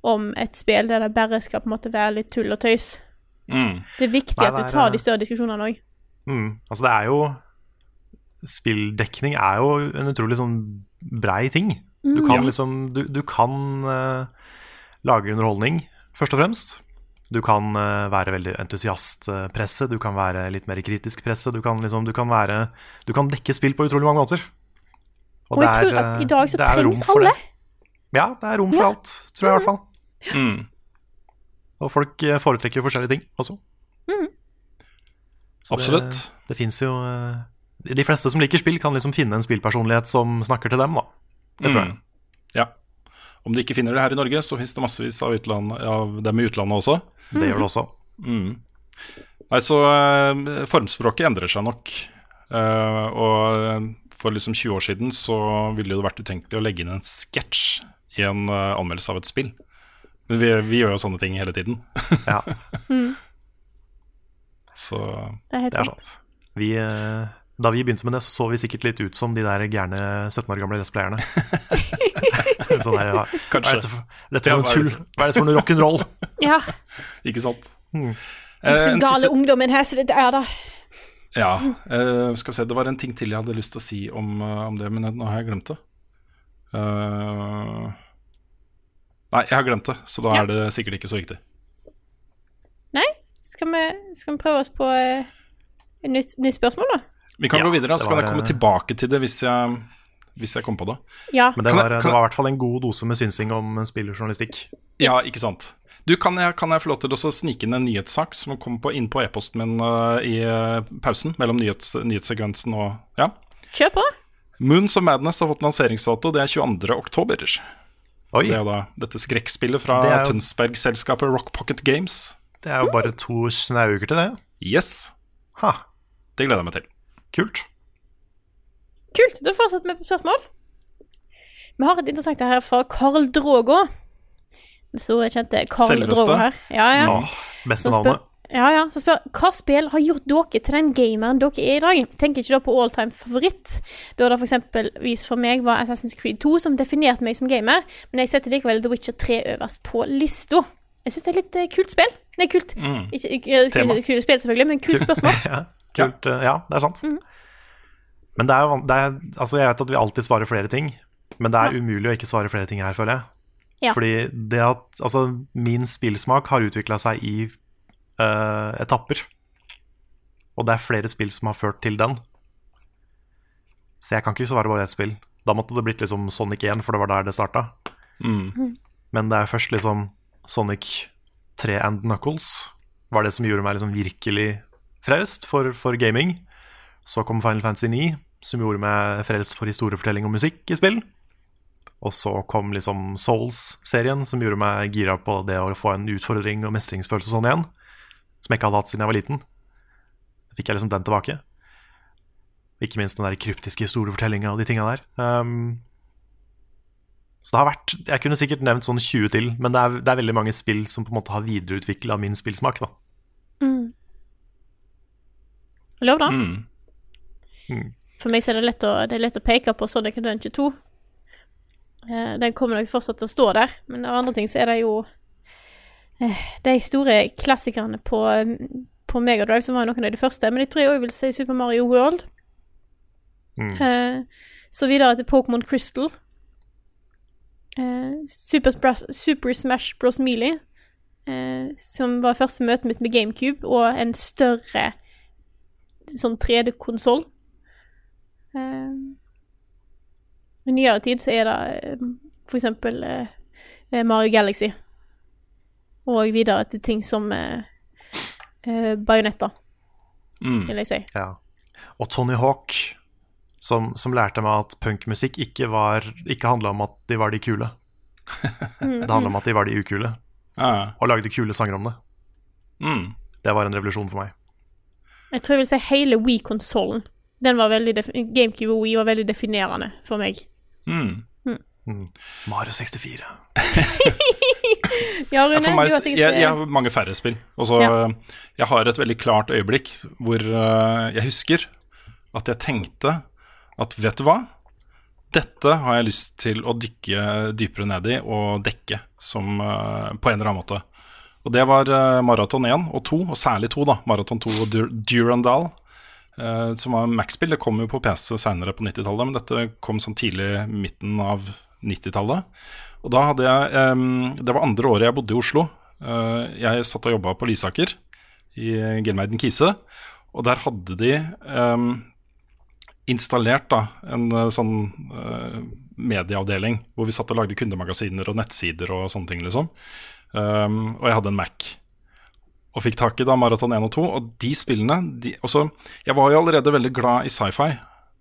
S1: om et spill der det bare skal på en måte være litt tull og tøys.
S2: Mm.
S1: Det er viktig
S3: Nei,
S1: at
S3: det
S1: du tar de større diskusjonene òg.
S3: Mm. Altså, det er jo Spilldekning er jo en utrolig sånn brei ting. Du kan liksom Du, du kan uh, lage underholdning, først og fremst. Du kan uh, være veldig entusiastpresse, du kan være litt mer kritisk presse. Du kan liksom Du kan være Du kan dekke spill på utrolig mange måter.
S1: Og jeg tror at
S3: eh,
S1: i dag så
S3: er
S1: trengs alle.
S3: det. Ja, det er rom for
S1: Ja.
S3: alt, tror jeg i hvert fall.
S2: Mm.
S3: Og folk eh, foretrekker jo forskjellige ting også. Så
S2: Absolutt.
S3: Det, det fins jo eh, De fleste som liker spill, kan liksom finne en spillpersonlighet som snakker til dem, da. Det tror jeg.
S2: Mm. Ja. Om de ikke finner det her i Norge, så finnes det massevis av, utland, av dem i utlandet også.
S3: Det gjør det også.
S2: Mm. Nei, så eh, formspråket endrer seg nok. Eh, og for liksom 20 år siden så ville det vært utenkelig å legge inn en sketsj i en eh, anmeldelse av et spill. Men vi, vi gjør jo sånne ting hele tiden.
S3: Ja,
S2: Så
S1: Det er helt
S3: det er
S1: sant.
S3: sant. Vi, eh, da vi begynte med det, så så vi sikkert litt ut som de der gærne 17 år gamle let's-playerne. sånn der, ja. Hva er
S2: Kanskje.
S3: dette for, dette
S2: Ja,
S3: for noe
S2: er
S3: tull?
S2: det?
S3: Hva er dette for noe rock'n'roll?
S1: Ja.
S2: ikke sant?
S3: Mm.
S2: Eh,
S1: Så gale
S2: siste-
S1: ungdommen her, så det er det.
S2: Ja, eh, skal vi se, det var en ting til jeg hadde lyst til å si om, eh, om det, men nå har jeg glemt det. Uh, nei, jeg har glemt det, så da
S1: Ja.
S2: er det sikkert ikke så viktig.
S1: Skal vi, skal vi prøve oss på eh, et nytt, nytt spørsmål, da?
S2: Vi kan
S3: Ja,
S2: gå videre, så kan
S3: var,
S2: jeg komme tilbake til det hvis jeg, hvis jeg kommer på det.
S1: Ja.
S3: Men det var,
S2: jeg-
S3: det var i hvert fall en god dose med synsing om spillerjournalistikk.
S2: Ja, ikke sant. Du, kan jeg, kan jeg få lov til å snike inn en nyhetssak som kom på, inn på e-posten min uh, i eh, pausen mellom nyhets, nyhetssekvensen og Ja.
S1: Kjør på.
S2: Moons of Madness har fått lanseringsdato, det er 22. oktober.
S3: Oi,
S2: Det er da dette skrekkspillet fra
S3: Det jo-
S2: Tønsberg-selskapet Rock Pocket Games.
S3: det er jo bare to snaue uker til det.
S2: Yes,
S3: Ha,
S2: det gleder jeg meg til.
S3: Kult.
S1: Kult. Da fortsetter vi på spørsmål. Vi har et interessant her fra Carl Drogo. Den store, kjente Carl
S2: Selveste.
S1: Drogo her. Ja, ja.
S3: Nå, beste navnet.
S1: ja, ja. Så spør hva spill har gjort dere til den gameren dere er i dag? Tenker ikke da på all time favoritt. Da det f.eks. for meg var Assassin's Creed 2 som definerte meg som gamer, men jeg setter likevel The Witcher 3 øverst på lista. Jeg syns det er litt eh, kult spill. Det er kult.
S2: Mm.
S1: Ikke, ikke, ikke kult spill, selvfølgelig, men kult spørsmål.
S3: ja, kult. Ja, Ja, det er sant. Men det er jo det er, Altså, jeg vet at vi alltid svarer flere ting, men det er umulig å ikke svare flere ting her, føler jeg.
S1: Ja.
S3: Fordi det at Altså, min spillsmak har utvikla seg i uh, etapper. Og det er flere spill som har ført til den. Så jeg kan ikke svare bare ett spill. Da måtte det blitt liksom Sonic 1, for det var der det starta.
S2: Mm.
S3: Men det er først liksom Sonic 3 and Knuckles var det som gjorde meg liksom virkelig frelst for, for gaming. Så kom Final Fantasy 9, som gjorde meg frelst for historiefortelling og musikk i spill. Og så kom liksom Souls-serien, som gjorde meg gira på det å få en utfordring og mestringsfølelse og sånn igjen. Som jeg ikke hadde hatt siden jeg var liten. Da fikk jeg liksom den tilbake. Ikke minst den der kryptiske historiefortellinga og de tinga der. Um, så det har vært Jeg kunne sikkert nevnt sånn 20 til, men det er, det er veldig mange spill som på en måte har videreutvikla min spillsmak. da.
S1: Lov, da.
S2: Mm.
S3: Mm.
S1: For meg så er det lett å, det er lett å peke på Sonic Adventure 2. Eh, den kommer nok fortsatt til å stå der, men av andre ting så er det jo eh, De store klassikerne på, på Megadrive, som var noen av de første. Men jeg tror jeg òg vil si Super Mario World.
S3: Mm.
S1: Eh, så videre til Pokémon Crystal. Eh, Super, Super Smash Bros. Melee, eh, som var første møtet mitt med GameCube, og en større sånn 3D-konsoll. Eh, I nyere tid så er det eh, for eksempel eh, Mario Galaxy. Og videre til ting som bajonetter, eh, Bajonetta,
S2: Mm.
S1: vil jeg si.
S3: Ja. Og Tony Hawk, som, som lærte meg at punkmusikk ikke, var, ikke handla om at de var de kule. Det handla om at de var de ukule,
S2: Ja.
S3: og lagde kule sanger om det.
S2: Mm.
S3: Det var en revolusjon for meg.
S1: Jeg tror jeg vil si hele Wii-konsollen. Den var veldig GameCube og Wii var veldig definerende for meg.
S2: Mm.
S3: Mario 64.
S1: Ja, Rune,
S2: Ja, for meg,
S1: du har sikkert
S2: jeg, jeg har mange færre spill. Også,
S1: Ja.
S2: eh, Jeg har et veldig klart øyeblikk hvor uh, jeg husker at jeg tenkte at vet du hva? Dette har jeg lyst til å dykke dypere ned i og dekke som, uh, på en eller annen måte. Og det var uh, Maraton 1 og 2, og særlig 2, da. Maraton 2 og Dur Durandal. Uh, som var Mac-spill. Det kom jo på PC seinere på 90-tallet, men dette kom sånn tidlig midten av 90-tallet. Og da hadde jeg um, Det var andre året jeg bodde i Oslo. Uh, jeg satt og jobba på Lysaker i Gelmeiden Kise, og der hadde de um, installert da en eh, sånn uh, medieavdeling hvor vi satt og lagde kundemagasiner og nettsider og sånne ting, liksom. Um, og jeg hadde en Mac. Og fikk tak i da Maraton 1 og 2. Og de spillene de, også, Jeg var jo allerede veldig glad i sci-fi.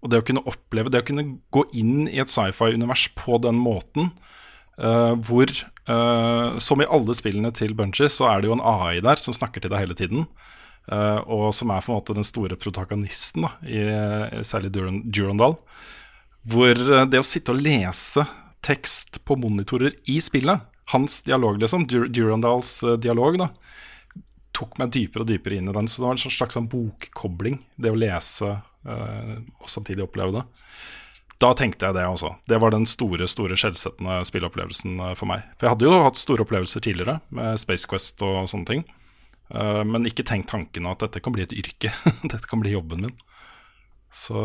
S2: Og det å kunne oppleve, det å kunne gå inn i et sci-fi-univers på den måten, uh, hvor uh, Som i alle spillene til Bunji, så er det jo en AI der som snakker til deg hele tiden. Uh, og som er på en måte den store protagonisten, da, i, særlig Duran, Durandal. Hvor det å sitte og lese tekst på monitorer i spillet, hans dialog, liksom, Dur Durandals eh, dialog, da, tok meg dypere og dypere inn i den. Så det var en slags sånn bokkobling, det å lese eh, og samtidig oppleve det. Da tenkte jeg det også. Det var den store store skjellsettende spilleopplevelsen eh, for meg. For jeg hadde jo hatt store opplevelser tidligere med Space Quest og sånne ting. eh, men ikke tenkt tanken at dette kan bli et yrke. dette kan bli jobben min. Så,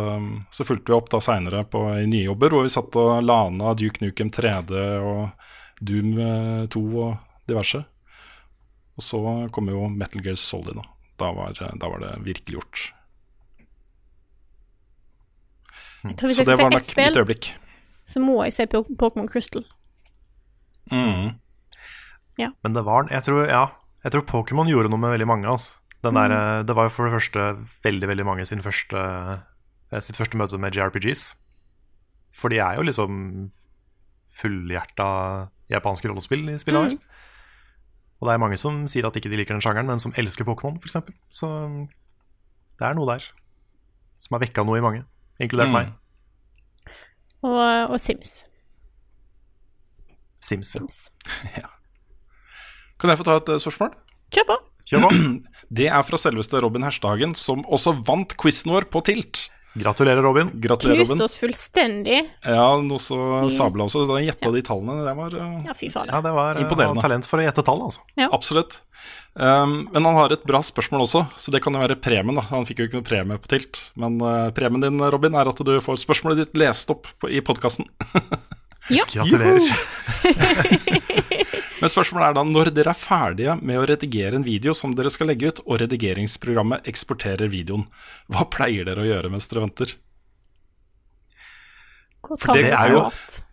S2: så fulgte vi opp da seinere i nye jobber, hvor vi satt og lana Duke Nukem 3D og Doom eh, 2 og diverse. Og så kom jo Metal Gear Solid. Da, da, var, da var det virkelig gjort.
S1: Jeg
S2: Så det var nok mitt øyeblikk.
S1: så må jeg se Pokémon Crystal.
S2: Mm.
S3: Men det var Jeg tror, ja, jeg tror Pokémon gjorde noe med veldig mange. Altså. Den der, mm. Det var jo for det første veldig veldig mange sin første, eh, sitt første møte med JRPGs. For de er jo liksom fullhjerta japanske rollespill i spillet her. Og det er mange som sier at ikke de liker den sjangeren, men som elsker Pokémon, f.eks. Så det er noe der som har vekka noe i mange, inkludert
S2: Mm.
S3: meg.
S1: Og, og Sims.
S3: Sims. ja.
S2: Kan jeg få ta et eh, spørsmål?
S1: Kjør på.
S3: Kjør på.
S2: Det er fra selveste Robin Hersthagen, som også vant quizen vår på Tilt.
S3: Gratulerer, Robin.
S2: Gratulerer, Robin.
S1: oss fullstendig.
S2: Ja, noe så sabla også. Da gjetta de tallene. Det var eh,
S1: Ja, fy fader.
S3: Ja, det var eh,
S2: Imponerende.
S3: talent for å gjette tall, altså.
S2: Absolutt. Um, men han har et bra spørsmål også, så det kan jo være premien. da Han fikk jo ikke noe premie på Tilt. Men uh, premien din, Robin, er at du får spørsmålet ditt lest opp på, i podkasten.
S1: Ja.
S3: Gratulerer.
S2: Men spørsmålet er da når dere er ferdige med å redigere en video som dere skal legge ut, og redigeringsprogrammet eksporterer videoen, hva pleier dere å gjøre mens dere venter? For det er jo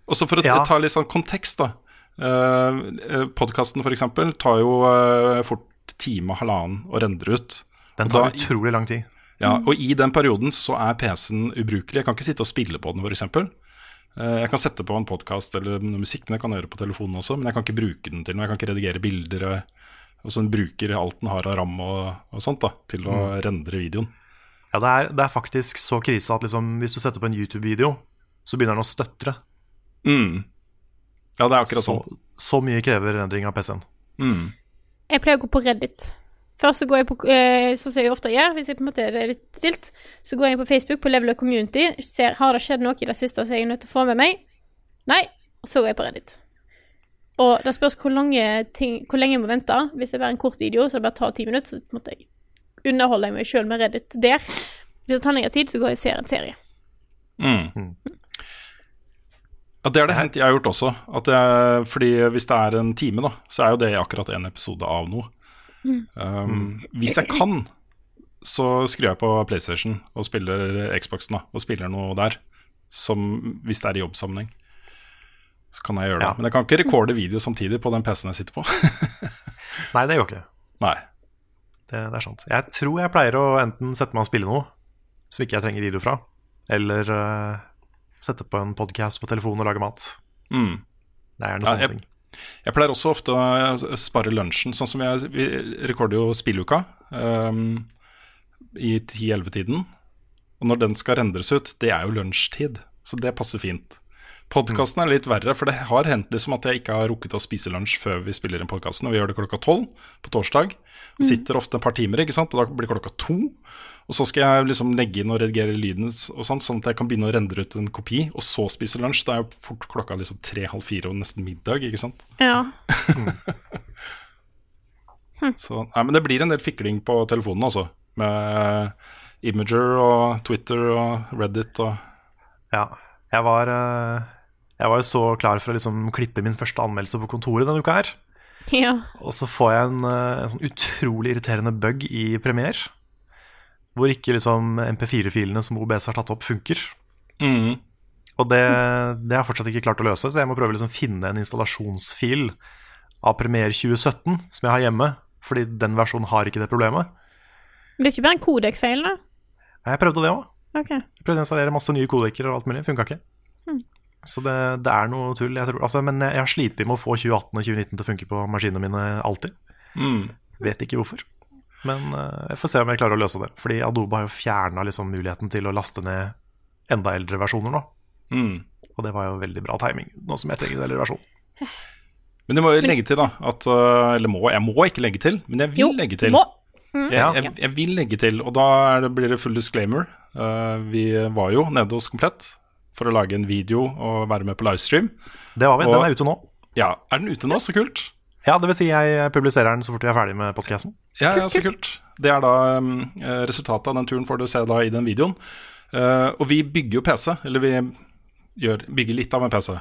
S2: Også for å
S3: Ja.
S2: ta litt sånn kontekst, da. Uh, Podkasten, for eksempel, tar jo eh, fort time og halvannen å rendre ut.
S3: Den tar
S2: da-
S3: utrolig lang tid.
S2: Ja, og i den perioden så er PC-en ubrukelig. Jeg kan ikke sitte og spille på den, f.eks. Uh, jeg kan sette på en podkast eller noe musikk, men jeg kan høre på telefonen også. Men jeg kan ikke bruke den til noe. Jeg kan ikke redigere bilder. Og, og så den bruker alt den har av ram og, og sånt da, til å
S3: Mm.
S2: rendre videoen.
S3: Ja, det er, det er faktisk så krise at liksom, hvis du setter på en YouTube-video, så begynner den å støtre.
S2: Mm. Ja, det er akkurat
S3: så,
S2: sånn.
S3: så mye krever rendring av PC-en.
S2: Mm.
S1: Jeg pleier å gå på Reddit. Først så går jeg på, eh, sånn som jeg ofte gjør, hvis jeg på en måte er litt stilt, så går jeg inn på Facebook, på Level Up Community, ser har det skjedd noe i det siste som jeg er nødt til å få med meg. Nei. Og så går jeg på Reddit. Og det spørs hvor, ting, hvor lenge jeg må vente. Hvis det er en kort video, så det bare tar ti minutter, så på en måte underholder jeg meg sjøl med Reddit der. Hvis det tar lengre tid, så går jeg og ser en serie.
S2: Mm. Ja, det har det hendt jeg har gjort også. At jeg, fordi hvis det er en time, da, så er jo det akkurat en episode av noe.
S1: Mm.
S2: Um, hvis jeg kan, så skrur jeg på PlayStation og spiller Xboxen da, og spiller noe der. Som hvis det er i jobbsammenheng. Så kan jeg gjøre det. Men jeg kan ikke rekorde video samtidig på den PC-en jeg sitter på.
S3: Nei, det går ikke.
S2: Nei.
S3: Det, det er sant. Jeg tror jeg pleier å enten sette meg og spille noe som ikke jeg trenger video fra, eller uh, sette på en podkast på telefonen og lage mat.
S2: Mm.
S3: Det er gjerne
S2: Ja,
S3: sånne
S2: jeg,
S3: ting.
S2: Jeg pleier også ofte å spare lunsjen. Sånn som jeg, Vi rekorder jo spilluka um, i 10-11-tiden. Og når den skal rendres ut, det er jo lunsjtid. Så det passer fint. Podkasten er litt verre, for det har hendt liksom at jeg ikke har rukket å spise lunsj før vi spiller inn podkasten. Og vi gjør det klokka tolv på torsdag. Og sitter ofte et par timer, ikke sant? og da blir klokka to. Og så skal jeg liksom legge inn og redigere lyden, og sånt, sånn at jeg kan begynne å rendre ut en kopi, og så spise lunsj. Da er jo fort klokka liksom tre-halv fire og nesten middag, ikke sant.
S1: Ja.
S2: Så, nei, men det blir en del fikling på telefonen, altså. Med Imager og Twitter og Reddit og
S3: Ja. Jeg var, eh, jeg var jo så klar for å liksom klippe min første anmeldelse på kontoret denne uka her.
S1: ja.
S3: Og så får jeg en, eh, en sånn utrolig irriterende bug i Premiere. Hvor ikke liksom MP4-filene som OBS har tatt opp, funker.
S2: Mm.
S3: Og det, det har jeg fortsatt ikke klart å løse, så jeg må prøve å liksom finne en installasjonsfil av Premiere 2017 som jeg har hjemme. Fordi den versjonen har ikke det problemet.
S1: Det er ikke bare en kodek-feil, da?
S3: Jeg prøvde det òg.
S1: Okay.
S3: Jeg prøvde å installere masse nye kodekker og alt mulig. Funka ikke. Så det, det er noe tull. Jeg tror, altså, men jeg, jeg har slitt med å få 2018 og 2019 til å funke på maskinene mine alltid.
S2: Mm.
S3: Vet ikke hvorfor. Men uh, jeg får se om jeg klarer å løse det. Fordi Adobe har jo fjerna liksom, muligheten til å laste ned enda eldre versjoner nå.
S2: Mm.
S3: Og det var jo veldig bra timing, nå som jeg trenger en eldre versjon.
S2: Men jeg må jo legge til, da at, uh, Eller må, jeg må ikke legge til, men jeg vil
S1: Jo,
S2: legge til.
S1: må. Mm.
S2: Jeg, jeg, jeg vil legge til, og da er det, blir det full disclaimer. Uh, vi var jo nede hos Komplett for å lage en video og være med på livestream.
S3: Det var vi.
S2: Og-
S3: Den er ute nå.
S2: Ja, Er den ute nå? Så kult.
S3: Ja, det vil si jeg publiserer den så fort vi er ferdig med podkasten.
S2: Ja, ja, så kult. Det er da um, eh, resultatet av den turen får du se da i den videoen. Uh, og vi bygger jo PC, eller vi gjør, bygger litt av en PC.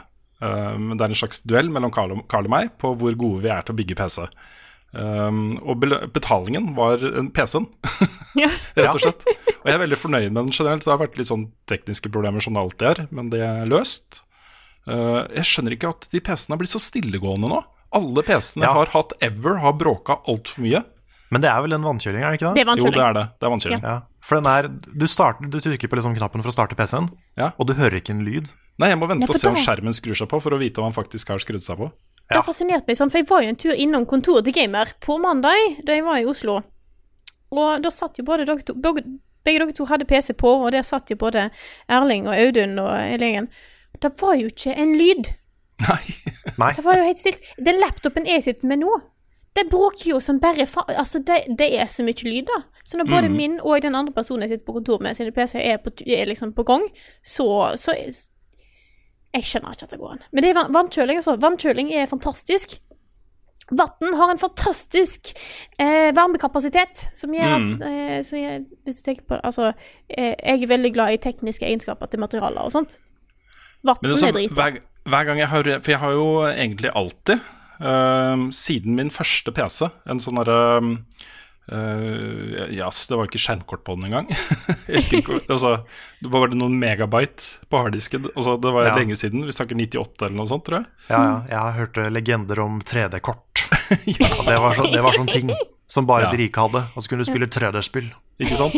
S2: Uh, men det er en slags duell mellom Carl og, Carl og meg på hvor gode vi er til å bygge PC. Um, og betalingen var PC-en,
S1: Ja.
S2: rett og slett. Og jeg er veldig fornøyd med den generelt. Det har vært litt sånn tekniske problemer som det alltid er, men det er løst. Uh, jeg skjønner ikke at de PC-ene har blitt så stillegående nå. Alle PC-ene
S3: Ja.
S2: jeg har hatt ever, har bråka altfor mye.
S3: Men det er vel en vannkjøling, er det ikke det?
S1: Det er
S2: Jo, det er det. Det er vannkjøling.
S3: Ja, for den er, du, starter, du trykker på liksom knappen for å starte PC-en,
S2: Ja.
S3: og du hører ikke en lyd.
S2: Nei, jeg må vente og se om skjermen skrur seg på, for å vite om han faktisk har skrudd seg på.
S1: Det har fascinert meg sånn, for jeg var jo en tur innom kontoret til Gamer på mandag, da jeg var i Oslo. Og da satt jo både dere to Begge, begge dere to hadde PC på, og der satt jo både Erling og Audun og hele gjengen. Det var jo ikke en lyd.
S2: Nei.
S3: Nei.
S1: Det var jo helt stilt. Den laptopen jeg sitter med nå, det bråker jo som bare fa... Altså, det, det er så mye lyd, da. Så når både min og den andre personen jeg sitter på kontor med, sine PC er, på, er liksom på gang, så, så Jeg skjønner ikke at det går an. Men det er vannkjøling, altså. Vannkjøling er fantastisk. Vann har en fantastisk eh, varmekapasitet, som gjør at
S2: Mm.
S1: eh, jeg, Hvis du tenker på det Altså, eh, jeg er veldig glad i tekniske egenskaper til materialer og sånt. Vann
S2: er
S1: er
S2: sånn,
S1: dritbra.
S2: hver, hver gang jeg har For jeg har jo egentlig alltid, uh, siden min første PC, en sånn derre øhm, øh, yes, det var ikke skjermkort på den engang. altså, Det var bare noen megabyte på harddisken. Altså, det var
S3: Ja.
S2: lenge siden. Vi snakker 98 eller noe sånt, tror jeg.
S3: Ja, ja. Jeg har hørt eh, legender om 3D-kort. ja. det var, så, det var sånn ting som bare
S2: Ja.
S3: de rike hadde. Og så kunne du spille 3D-spill.
S2: Ikke sant?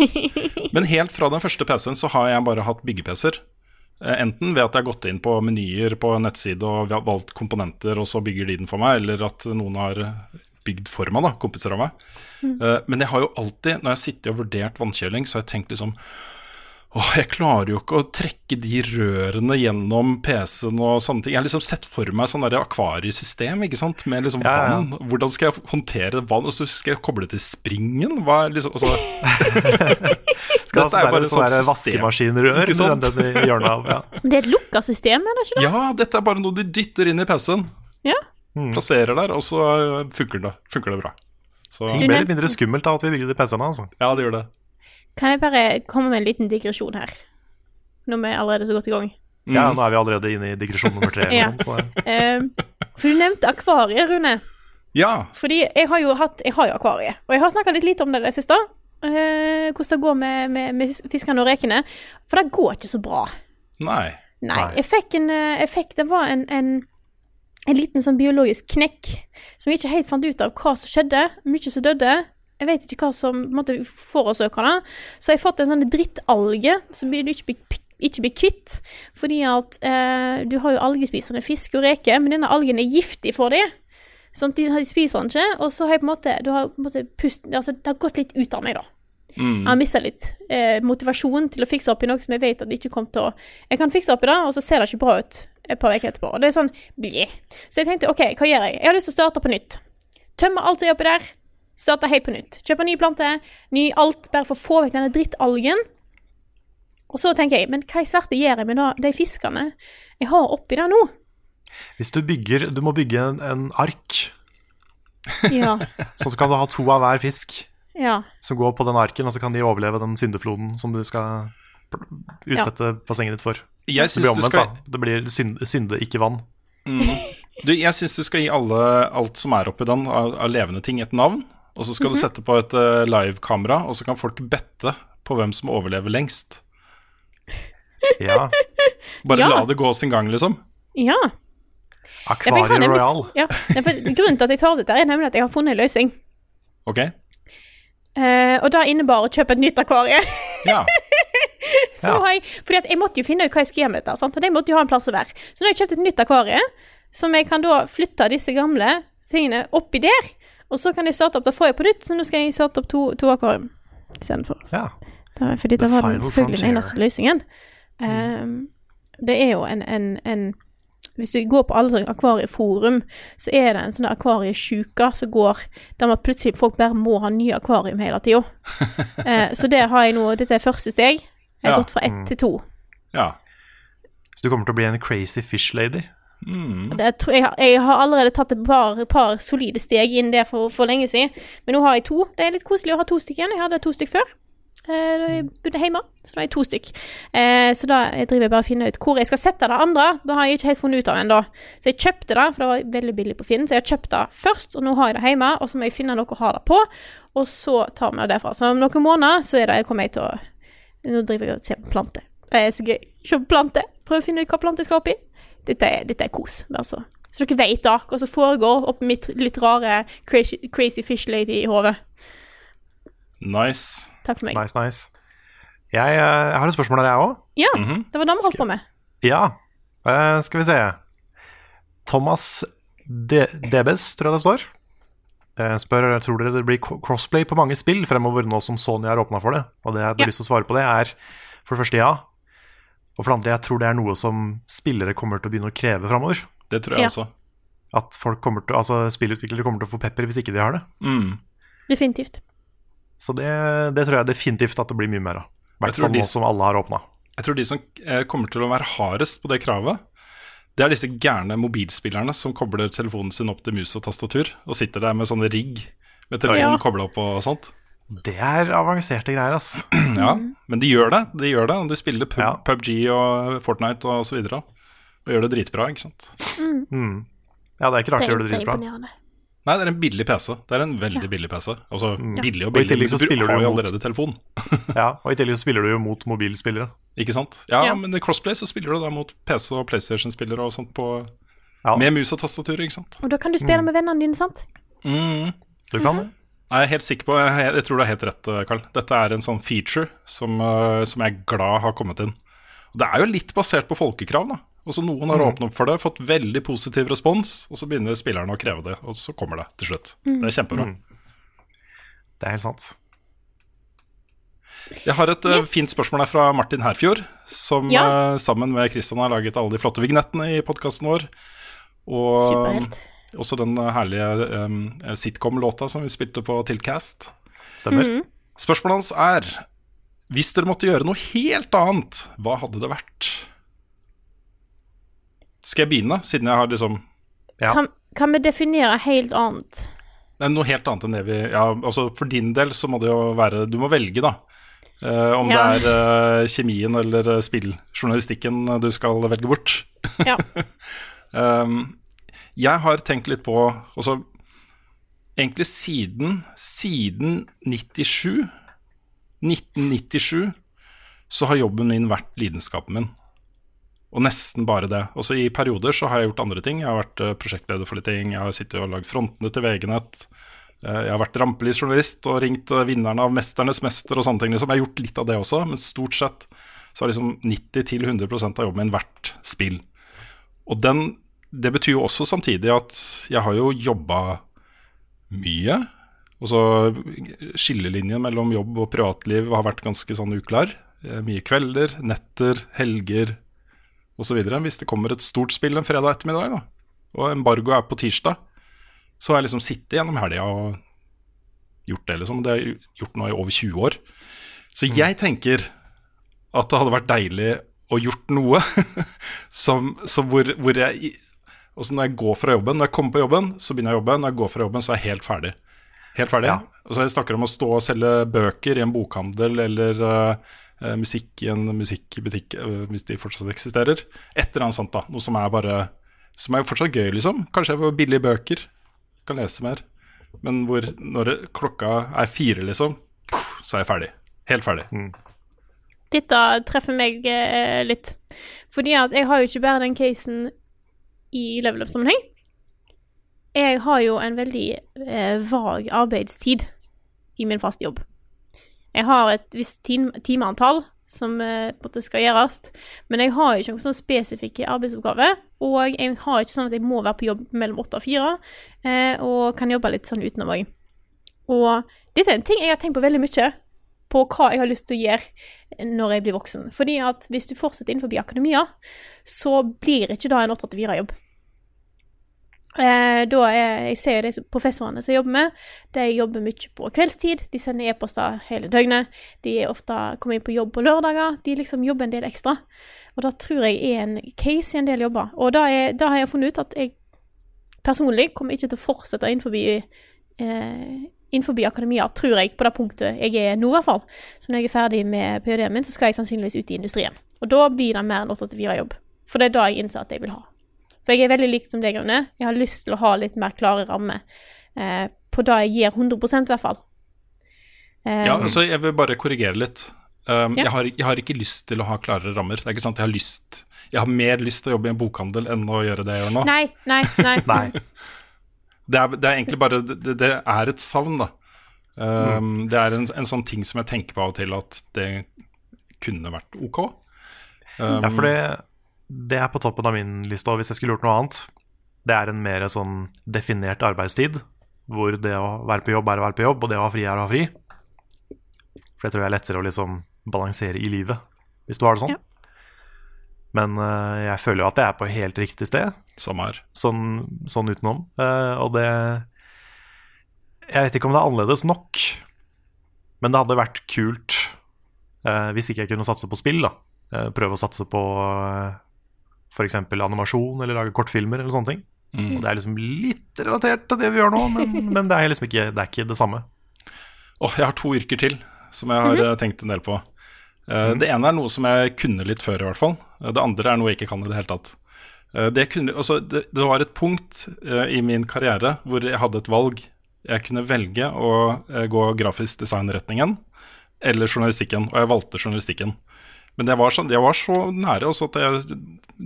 S2: Men helt fra den første PC-en så har jeg bare hatt bygge-PC-er. Eh, Enten ved at jeg har gått inn på menyer på en nettside og vi har valgt komponenter, og så bygger de den for meg, eller at noen har bygd for meg, da, kompiser av meg. Eh, Men jeg har jo alltid, når jeg har sittet og vurdert vannkjøling, så har jeg tenkt liksom Åh, jeg klarer jo ikke å trekke de rørene gjennom PC-en og sånne ting. Jeg har liksom sett for meg sånn der akvariesystem, ikke sant, med liksom
S3: Ja, ja.
S2: vann. Hvordan skal jeg håndtere vann? Og så skal jeg koble til springen? Hva er liksom altså,
S3: Skal
S2: Dette er jo bare
S3: sånn
S2: et
S3: der
S2: sånt system.
S3: vaskemaskinrør
S2: Ikke sant?
S3: den den av. Ja.
S1: Det er et lukka system, er det ikke det?
S2: Ja, dette er bare noe de dytter inn i PC-en.
S1: Ja.
S2: Plasserer der, og så øh, funker det, funker det bra. Så,
S3: det blir litt mindre skummelt av at vi bygger de PC-ene. Altså.
S2: ja, det gjør det.
S1: Kan jeg bare komme med en liten digresjon her? Når vi er allerede så godt i gang.
S3: Ja, nå er vi allerede inne i digresjon nummer tre.
S1: Ja.
S3: eller sånt, så
S1: Eh, for du nevnte akvariet, Rune.
S2: Ja,
S1: Fordi jeg har jo hatt Jeg har jo akvariet, Og jeg har snakka litt lite om det i det siste. Uh, hvordan det går med, med, med fiskene og rekene. For det går ikke så bra.
S2: nei.
S1: Nei. Jeg fikk en eh, jeg fikk, Det var en, en, en liten sånn biologisk knekk som jeg ikke helt fant ut av hva som skjedde. Mye som døde. Jeg vet ikke hva som måtte forårsøke det. Så jeg har fått en sånn drittalge som du ikke blir, ikke blir kvitt. Fordi at eh, du har jo algespisende fisk og reker, men denne algen er giftig for dem. Sånn at de spiser den ikke. Og så har jeg på en måte, du har på en måte pust, altså, det har gått litt ut av meg, da. Jeg har mista litt eh, motivasjon til å fikse opp i noe som jeg vet at det ikke kommer til å Jeg kan fikse opp i det, og så ser det ikke bra ut et par uker etterpå. Og det er sånn bli. Så jeg tenkte OK, hva gjør jeg? Jeg har lyst til å starte på nytt. Tømme alt som er oppi der. Starte helt på nytt. Kjøpe ny plante, ny alt, bare for å få vekk denne drittalgen. Og så tenker jeg, men hva i svarte gjør jeg med da, de fiskene jeg har oppi der nå?
S3: Hvis du bygger Du må bygge en, en ark,
S1: Ja.
S3: sånn så kan du ha to av hver fisk
S1: ja.
S3: som går på den arken, og så kan de overleve den syndefloden som du skal utsette bassenget ditt for.
S2: Jeg
S3: Det blir omvendt,
S2: skal
S3: da. Det blir synde, synde ikke vann.
S2: Du, jeg syns du skal gi alle alt som er oppi den av, av levende ting, et navn. Og så skal du sette på et uh, livekamera, og så kan folk bette på hvem som overlever lengst.
S3: Ja.
S2: Bare
S1: Ja.
S2: la det gå sin gang, liksom.
S1: Ja. Ja,
S3: Akvarie Royal.
S1: Ja, ja, grunnen til at jeg tar dette, er nemlig at jeg har funnet en løsning.
S2: Ok?
S1: Eh, og det innebar å kjøpe et nytt akvarie.
S2: Ja.
S1: Så
S3: Ja.
S1: jeg, fordi jeg måtte jo finne ut hva jeg skulle gjøre med dette. Sant? Og det måtte jo ha en plass å være. Så nå har jeg kjøpt et nytt akvarie, som jeg kan da flytte disse gamle tingene oppi der. Og så kan jeg starte opp, da får jeg på nytt, så nå skal jeg starte opp to, to akvarium istedenfor.
S3: Ja.
S1: Da- Fordi det var den, selvfølgelig den eneste løsningen. Um, det er jo en, en, en Hvis du går på alle akvarieforum, så er det en sånn akvariesjuke som går Der man plutselig folk bare må ha nye akvarium hele tida. så det har jeg nå Dette er første steg. Jeg har
S2: Ja.
S1: gått fra ett til to.
S2: ja.
S3: Så du kommer til å bli en crazy fish lady?
S1: Det tror jeg, jeg har allerede tatt et par, par solide steg inn der for, for lenge siden. Men nå har jeg to. Det er litt koselig å ha to stykker igjen. Jeg hadde to stykker før. Eh, da jeg bodde hjemme, så da er jeg to stykk. Eh, så da driver jeg bare og finner ut hvor jeg skal sette det andre. Det har jeg ikke helt funnet ut av ennå. Så jeg kjøpte det, for det var veldig billig på Finn. Så jeg har kjøpt det først, og nå har jeg det hjemme. Og så må jeg finne noe å ha det på, og så tar vi det derfra. Så om noen måneder så er det, jeg kommer jeg til å Nå driver jeg og ser på planter. Det er så gøy. Se på planter. Prøve å finne ut hva planter jeg skal oppi. Dette er, dette er kos, altså. Så dere vet da hva som foregår oppi mitt litt rare crazy, crazy fish lady i hodet.
S2: Nice.
S1: Takk for meg.
S3: Nice, nice. Jeg, eh, jeg har et spørsmål der, jeg òg.
S1: Ja, det var det vi holdt på med.
S3: Ja. Uh, skal vi se. Thomas De Debes, tror jeg det står. uh, spør tror dere det blir crossplay på mange spill fremover nå som Sony har åpna for det. Og det jeg har
S1: Ja.
S3: lyst til å svare på det, er for det første ja. Og for det andre, jeg tror det er noe som spillere kommer til å begynne å kreve fremover.
S2: Det tror jeg
S1: Ja.
S2: også.
S3: At folk kommer til, altså spillutviklere kommer til å få pepper hvis ikke de har det.
S2: Mm.
S1: Definitivt.
S3: Så det, det tror jeg definitivt at det blir mye mer av. I hvert fall nå som alle har åpna.
S2: Jeg tror de som eh, kommer til å være hardest på det kravet, det er disse gærne mobilspillerne som kobler telefonen sin opp til mus og tastatur, og sitter der med sånne rigg med telefonen
S1: Ja.
S2: kobla opp og sånt.
S3: Det er avanserte greier, ass.
S2: Ja, men de gjør det. De gjør det, og de spiller pub,
S3: Ja.
S2: PubG og Fortnite og så videre. Og gjør det dritbra, ikke sant.
S3: Mm. Ja, det er ikke rart de gjør det
S1: det er
S3: dritbra.
S1: imponerende.
S2: Nei, det er en billig PC. Det er en veldig billig PC. Altså billig og
S3: Og i
S2: billig,
S3: tillegg
S2: men du
S3: spiller
S2: har
S3: du
S2: jo
S3: mot-
S2: allerede telefon.
S3: Ja, og i tillegg så spiller du jo mot mobilspillere.
S2: Ikke sant? Ja,
S1: Ja.
S2: men i Crossplay så spiller du da mot PC og PlayStation-spillere og sånt på
S3: Ja.
S2: Med mus og tastatur, ikke sant.
S1: Og da kan du spille med vennene dine, sant?
S2: Mm.
S3: Du kan det.
S2: Jeg er helt sikker på, jeg, jeg tror du har helt rett, Karl. Dette er en sånn feature som, eh, som jeg er glad har kommet inn. Og det er jo litt basert på folkekrav, da. Også noen har åpnet opp for det, fått veldig positiv respons, og så begynner spillerne å kreve det, og så kommer det til slutt. Det er kjempebra.
S3: Mm. Det er helt sant.
S2: Jeg har et eh,
S1: Yes.
S2: fint spørsmål her fra Martin Herfjord, som
S1: Ja.
S2: eh, sammen med Kristian har laget alle de flotte vignettene i podkasten vår. Og
S1: Superhelt.
S2: også den eh, herlige um, sitcom-låta som vi spilte på Tilcast.
S3: Stemmer.
S1: Mm.
S2: Spørsmålet hans er Hvis dere måtte gjøre noe helt annet, hva hadde det vært? Skal jeg begynne, siden jeg har liksom
S3: Ja.
S1: Kan, kan vi definere helt annet?
S2: Nei, noe helt annet enn det vi Ja, altså for din del så må det jo være Du må velge, da. Uh, om
S1: Ja.
S2: det er uh, kjemien eller eh, spilljournalistikken du skal velge bort.
S1: Ja.
S2: Um, jeg har tenkt litt på altså, Egentlig siden, siden 97 1997 så har jobben min vært lidenskapen min. Og nesten bare det. Også i perioder så har jeg gjort andre ting. Jeg har vært eh, prosjektleder for litt ting. Jeg har sittet og lagd frontene til VG-nett. Eh, Jeg har vært rampelysjournalist og ringt eh, vinnerne av 'Mesternes mester' og sånne ting. Liksom. Jeg har gjort litt av det også, men stort sett så har liksom 90-100% av jobben min vært spill. Og den, det betyr jo også samtidig at jeg har jo jobba mye. Og så skillelinjen mellom jobb og privatliv har vært ganske sånn uklar. Mye kvelder, netter, helger osv. Hvis det kommer et stort spill en fredag ettermiddag, da, og embargo er på tirsdag, så har jeg liksom sittet gjennom helga og gjort det, liksom. Det har jeg gjort nå i over 20 år. Så jeg tenker at det hadde vært deilig å gjort noe som, som hvor, hvor jeg også når jeg går fra jobben, når jeg kommer på jobben, så begynner jeg å jobbe. Når jeg går fra jobben, så er jeg helt ferdig. Helt ferdig. Og så jeg snakker om å stå og selge bøker i en bokhandel eller eh, musikk i en musikkbutikk, eh, hvis de fortsatt eksisterer. Et eller annet sånt, da. Noe som er bare Som er fortsatt gøy, liksom. Kanskje jeg får billige bøker. Kan lese mer. Men hvor når klokka er fire, liksom, så er jeg ferdig. Helt ferdig.
S1: Dette treffer meg eh, litt. Fordi at jeg har jo ikke bare den casen i level up-sammenheng. Jeg har jo en veldig eh, vag arbeidstid i min faste jobb. Jeg har et visst timeantall som eh, skal gjøres, men jeg har ikke noen sånn spesifikke arbeidsoppgaver. Og jeg har ikke sånn at jeg må være på jobb mellom åtte og fire, eh, og kan jobbe litt sånn utenom òg. Og dette er en ting jeg har tenkt på veldig mye på hva jeg har lyst til å gjøre når jeg blir voksen. Fordi at hvis du fortsetter innenfor akademia, så blir ikke det en 8-4-jobb. Eh, da er, jeg ser jo de professorene som jeg jobber med, de jobber mye på kveldstid. De sender e-poster hele døgnet. De er ofte kommer inn på jobb på lørdager. De liksom jobber en del ekstra. Og det tror jeg er en case i en del jobber. Og da, er, da har jeg funnet ut at jeg personlig kommer ikke til å fortsette innenfor, eh, innenfor akademia, tror jeg, på det punktet jeg er nå, i hvert fall. Så når jeg er ferdig med ph.d.-en min, så skal jeg sannsynligvis ut i industrien. Og da blir det mer enn 8-4-jobb. For det er da jeg innser at jeg vil ha. For jeg er veldig lik som deg, Rune. Jeg har lyst til å ha litt mer klare rammer eh, på det jeg gir 100% i hvert fall. Um,
S2: Ja, altså jeg vil bare korrigere litt. Um,
S1: Ja.
S2: jeg, har, jeg har ikke lyst til å ha klarere rammer. Det er ikke sant, Jeg har lyst Jeg har mer lyst til å jobbe i en bokhandel enn å gjøre det jeg gjør nå.
S1: Nei, nei, nei.
S3: Nei.
S2: Det, er, det er egentlig bare Det, det er et savn, da. Um, Det er en, en sånn ting som jeg tenker på av og til at det kunne vært ok. Um,
S3: Ja, for det, det er på toppen av min liste, og hvis jeg skulle gjort noe annet Det er en mer sånn definert arbeidstid, hvor det å være på jobb er å være på jobb, og det å ha fri er å ha fri. For det tror jeg er lettere å liksom balansere i livet, hvis du har det sånn.
S1: Ja.
S3: Men uh, jeg føler jo at jeg er på helt riktig sted,
S2: Samme her.
S3: sånn, sånn utenom. Uh, og det Jeg vet ikke om det er annerledes nok, men det hadde vært kult uh, hvis ikke jeg kunne satse på spill. da Eh, Prøve å satse på uh, f.eks. animasjon eller lage kortfilmer eller sånne ting.
S2: Mm.
S3: Og det er liksom litt relatert til det vi gjør nå, men, men det er liksom ikke det, er ikke det samme.
S2: Oh, jeg har to yrker til som jeg har
S1: mm
S2: -hmm. tenkt en del på. Eh, Det ene er noe som jeg kunne litt før, i hvert fall. Eh, Det andre er noe jeg ikke kan i det hele tatt. Uh, Det, kunne, altså, det, det var et punkt uh, i min karriere hvor jeg hadde et valg. Jeg kunne velge å gå grafisk design-retningen eller journalistikken, og jeg valgte journalistikken. Men det var, sånn, jeg var så nære også at jeg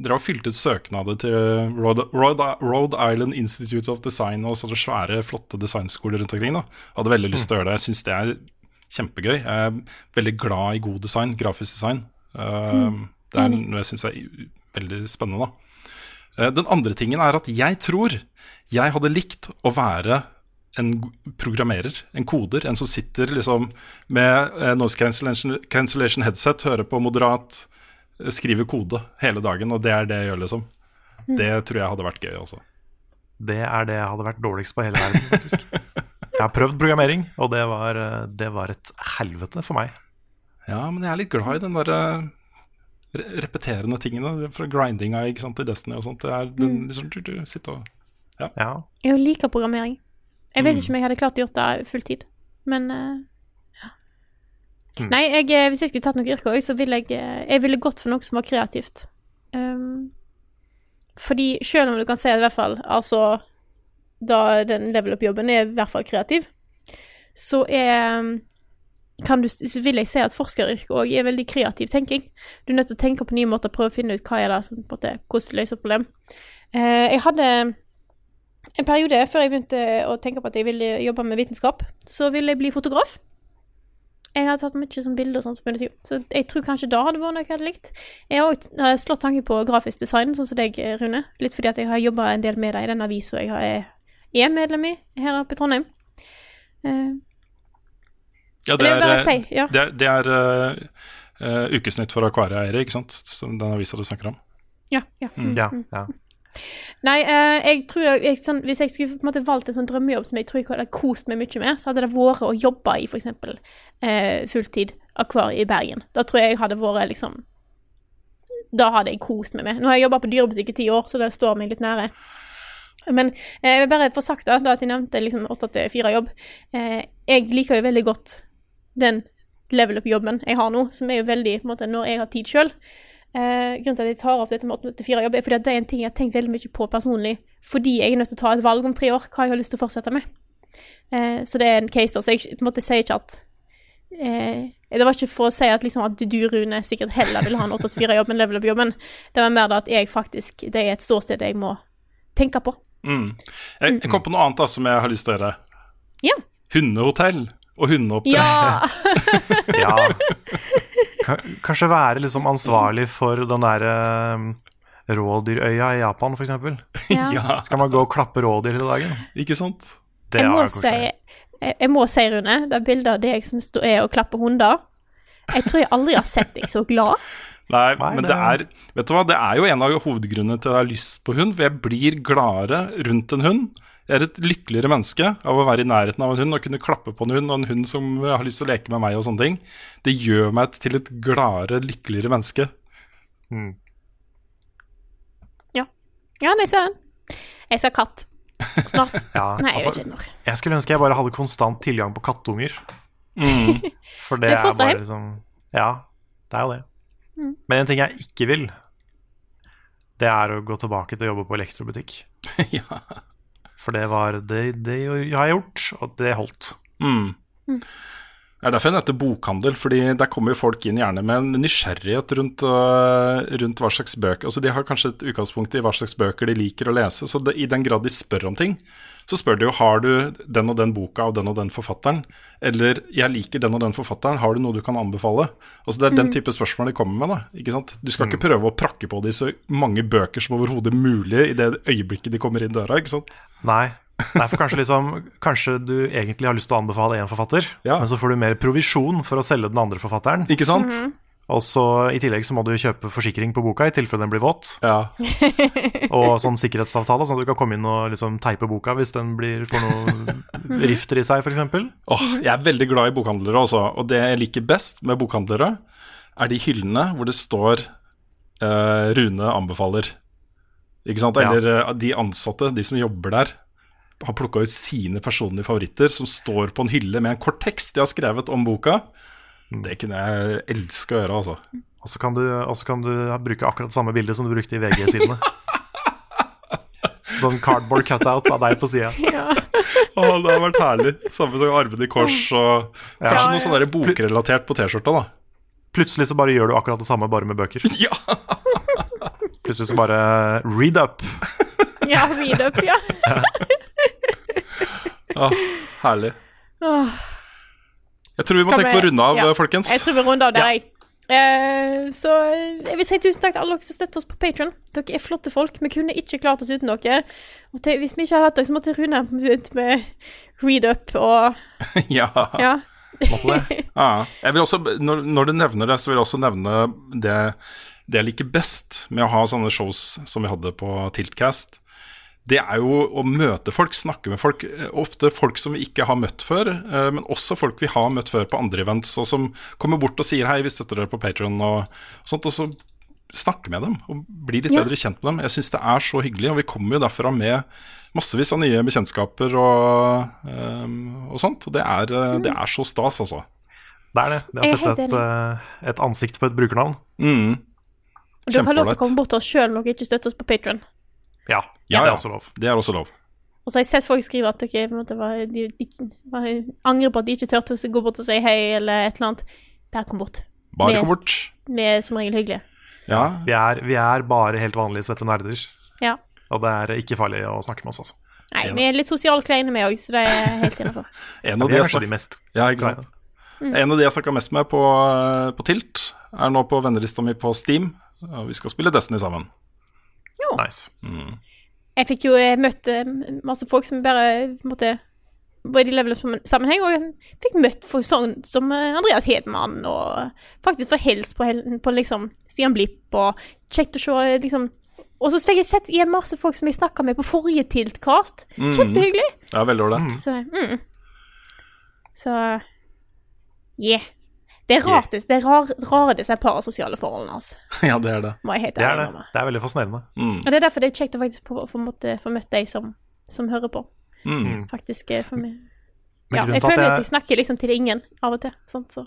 S2: drev og fylte ut søknader til Rhode, Rhode, Rhode Island Institute of Design og sånne svære, flotte designskoler rundt omkring. da. Hadde veldig lyst til å gjøre det. Jeg syns det er kjempegøy. Jeg er veldig glad i god design, grafisk design. Uh, Det er noe jeg syns er veldig spennende. da. Eh, Den andre tingen er at jeg tror jeg hadde likt å være en programmerer, en koder, en som sitter liksom med eh, noise cancellation, cancellation headset, hører på moderat, eh, skriver kode hele dagen, og det er det jeg gjør, liksom. Det tror jeg hadde vært gøy også.
S3: Det er det jeg hadde vært dårligst på hele verden, faktisk. Jeg har prøvd programmering, og det var, eh, det var et helvete for meg.
S2: Ja, men jeg er litt glad i den derre re repeterende tingene fra grindinga ikke sant, i Destiny og sånt. Det er den, liksom, du, du, sitte og
S3: Ja,
S1: Jeg liker programmering. Jeg vet ikke om jeg hadde klart å gjort det fulltid, men eh, ja.
S3: Mm.
S1: Nei, jeg, eh, hvis jeg skulle tatt noe yrke òg, så ville jeg eh, Jeg ville gått for noe som var kreativt. Um, fordi selv om du kan si at i hvert fall Altså, da den level up-jobben er i hvert fall kreativ, så er kan du, så vil jeg si at forskeryrket òg er veldig kreativ tenking. Du er nødt til å tenke på nye måter, prøve å finne ut hva er det som på en måte, hvordan løser problem. Eh, jeg hadde en periode før jeg begynte å tenke på at jeg ville jobbe med vitenskap, så ville jeg bli fotograf. Jeg har tatt mye sånn bilder og sånt, som jeg sier. så jeg tror kanskje da hadde vært noe jeg hadde likt. Jeg har òg slått tanke på grafisk design, sånn som deg, Rune. Litt fordi at jeg har jobba en del med det i den avisa jeg har- er, medlem i her oppe i Trondheim. Uh,
S2: Ja,
S1: det er, bare si, ja.
S2: det er, det er uh, eh, ukesnytt for Akvaria-eiere, ikke sant? Som den avisa du snakker om.
S1: ja, ja. Mm.
S3: ja, ja.
S1: Nei, eh, jeg tror jeg, jeg, sånn, Hvis jeg skulle på en måte valgt en sånn drømmejobb som jeg tror jeg hadde kost meg mye med, så hadde det vært å jobbe i f.eks. Eh, fulltid akvarie i Bergen. Da tror jeg jeg hadde vært liksom Da hadde jeg kost meg med. Nå har jeg jobba på dyrebutikk i ti år, så det står meg litt nære. Men eh, jeg vil bare få sagt da, da at jeg nevnte liksom åtte til fire-jobb. Eh, jeg liker jo veldig godt den level up-jobben jeg har nå, som er jo veldig på en måte, når jeg har tid sjøl. Eh, grunnen til at jeg tar opp dette med 8 til 4 jobb, er fordi at det er en ting jeg har tenkt veldig mye på personlig, fordi jeg er nødt til å ta et valg om tre år, hva jeg har lyst til å fortsette med. Eh, så det er en case, da. Så jeg på en måte sier ikke at eh, Det var ikke for å si at, liksom, at du, Rune, sikkert heller vil ha en 8 til 4-jobb enn level up-jobben. Det var mer da at jeg faktisk Det er et ståsted jeg må tenke på.
S2: Mm. Jeg, jeg kom på noe annet da som jeg har lyst til å gjøre.
S1: Ja.
S2: Hundehotell og hundeoppdrett.
S1: Ja!
S3: ja. Ka- Kanskje være liksom ansvarlig for den der eh, rådyrøya i Japan, f.eks.
S1: ja.
S2: ja,
S3: Skal man gå og klappe rådyr hele dagen?
S2: ikke sant?
S3: Det
S1: Jeg må, si, jeg, jeg må si, Rune, det er bildet av deg som er og klapper hunder Jeg tror jeg aldri har sett deg så glad.
S2: Nei,
S3: Nei,
S2: men
S3: det-
S2: det er Vet du hva, det er jo en av hovedgrunnene til at jeg har lyst på hund. For jeg blir gladere rundt en hund. Jeg er et lykkeligere menneske av å være i nærheten av en hund og kunne klappe på en hund, og en hund som har lyst til å leke med meg og sånne ting. Det gjør meg til et gladere, lykkeligere menneske.
S3: Mm.
S1: Ja, jeg ser den. Jeg ser katt. Snart.
S3: Ja,
S1: Nei, jeg
S3: altså,
S1: vet ikke når.
S3: jeg skulle ønske jeg bare hadde konstant tilgang på kattunger.
S2: Mm.
S3: For det,
S1: Det er
S3: bare liksom Ja, det er jo det.
S1: Mm.
S3: Men en ting jeg ikke vil, det er å gå tilbake til å jobbe på elektrobutikk.
S2: ja.
S3: For det var Det, det har gjort, og det holdt.
S2: Mm.
S1: Mm.
S2: Det er derfor jeg nevnte bokhandel, fordi der kommer jo folk inn gjerne med en nysgjerrighet rundt, øh, rundt hva slags bøker Altså De har kanskje et utgangspunkt i hva slags bøker de liker å lese, så det, i den grad de spør om ting, så spør de jo har du den og den boka av den og den forfatteren, eller jeg liker den og den forfatteren, har du noe du kan anbefale? Altså Det er den type spørsmål de kommer med. da, ikke sant? Du skal ikke prøve å prakke på de så mange bøker som overhodet mulig i det øyeblikket de kommer inn døra. ikke sant?
S3: Nei. Nei, for kanskje, liksom, kanskje du egentlig har lyst til å anbefale én forfatter,
S2: Ja.
S3: men så får du mer provisjon for å selge den andre forfatteren.
S2: Ikke sant?
S3: Og så I tillegg så må du kjøpe forsikring på boka i tilfelle den blir våt.
S2: Ja.
S3: Og sånn sikkerhetsavtale, sånn at du kan komme inn og liksom teipe boka hvis den blir får noen rifter i seg, f.eks.
S2: Oh, jeg er veldig glad i bokhandlere også, og det jeg liker best med bokhandlere, er de hyllene hvor det står uh, Rune anbefaler. Ikke sant? Eller ja. de ansatte, de som jobber der, har plukka ut sine personlige favoritter som står på en hylle med en kort tekst de har skrevet om boka. Det kunne jeg elske å gjøre, altså.
S3: Og så kan, du- kan du bruke akkurat samme bilde som du brukte i VG-sidene. sånn cardboard cutout av deg på sida.
S1: Ja.
S2: Åh, det har vært herlig. Samme som armene i kors og kanskje noe sånn bokrelatert på T-skjorta, da.
S3: Plutselig så bare gjør du akkurat det samme, bare med bøker.
S2: Ja.
S3: Plutselig så bare read up.
S1: ja, read up, ja.
S2: Ja herlig. Jeg tror vi må
S1: Skal
S2: tenke på å runde av,
S1: ja.
S2: folkens.
S1: Jeg tror vi runder av der, jeg. Eh, så jeg vil si tusen takk til alle dere som støtter oss på Patron. Dere er flotte folk. Vi kunne ikke klart oss uten dere. Og til, hvis vi ikke hadde hatt dere, så måtte Rune begynt med read up og
S2: ja.
S1: Ja.
S3: Måtte det.
S2: Ja. Jeg vil også, når, når du nevner det, så vil jeg også nevne det, det jeg liker best med å ha sånne shows som vi hadde på Tiltcast. Det er jo å møte folk, snakke med folk. eh, Ofte folk som vi ikke har møtt før, eh, men også folk vi har møtt før på andre events, og som kommer bort og sier hei, vi støtter dere på Patron og, og sånt. Og så snakke med dem og bli litt
S1: Ja.
S2: bedre kjent med dem. Jeg syns det er så hyggelig, og vi kommer jo derfra med massevis av nye bekjentskaper og, eh, og sånt. Og det er, eh, det er så stas, altså.
S3: Det er det. Det
S1: har sett
S3: å sette et, et ansikt på et brukernavn.
S2: Mm.
S1: Du har lov til å komme bort til oss sjøl når dere ikke støtter oss på Patron.
S3: Ja,
S2: Ja,
S3: det er også lov.
S2: Det er også lov.
S1: Og så har jeg sett folk skrive at okay, på en måte var, de, de, var, angrer på at de ikke turte å gå bort og si hei, eller et eller annet. Bare kom bort.
S2: Bare
S1: Vi er-
S2: kom bort.
S1: Vi er som regel hyggelige.
S2: Ja,
S3: Vi er, vi er bare helt vanlige svette nerder.
S1: Ja.
S3: Og det er ikke farlig å snakke med oss, altså.
S1: Nei, vi er litt sosialt kleine, vi òg, så det er helt innafor.
S2: en av de
S3: er
S2: jeg
S3: kanskje de mest
S2: ja, ikke sant?
S1: Mm.
S2: En av de jeg snakka mest med på, på Tilt, er nå på vennelista mi på Steam. Og vi skal spille Destiny sammen.
S3: Nice.
S1: Jeg fikk jo møtt masse folk som bare måtte Både i level-sammenheng, og jeg fikk møtt folk sånn som eh, Andreas Hedman, og faktisk få hils på, på liksom Stian Blipp, og kjekt å se eh, liksom Og så fikk jeg sett igjen masse folk som jeg snakka med på forrige Tiltkast.
S2: Mm.
S1: Kjempehyggelig.
S2: Ja, veldig ålreit.
S1: Så, mm. så yeah. Det er rart, det er rar, rare disse parasosiale forholdene, altså.
S2: Ja, det er det.
S1: Jeg
S3: Det er det. Det er veldig fascinerende.
S2: Mm.
S1: Og det er derfor det er kjekt å faktisk få, få, få møtt deg som, som hører på.
S2: Mm.
S1: Faktisk eh, for meg. Ja, jeg
S3: føler at
S1: føler at
S3: jeg-
S1: jeg snakker liksom til ingen av og til. Sant? Så.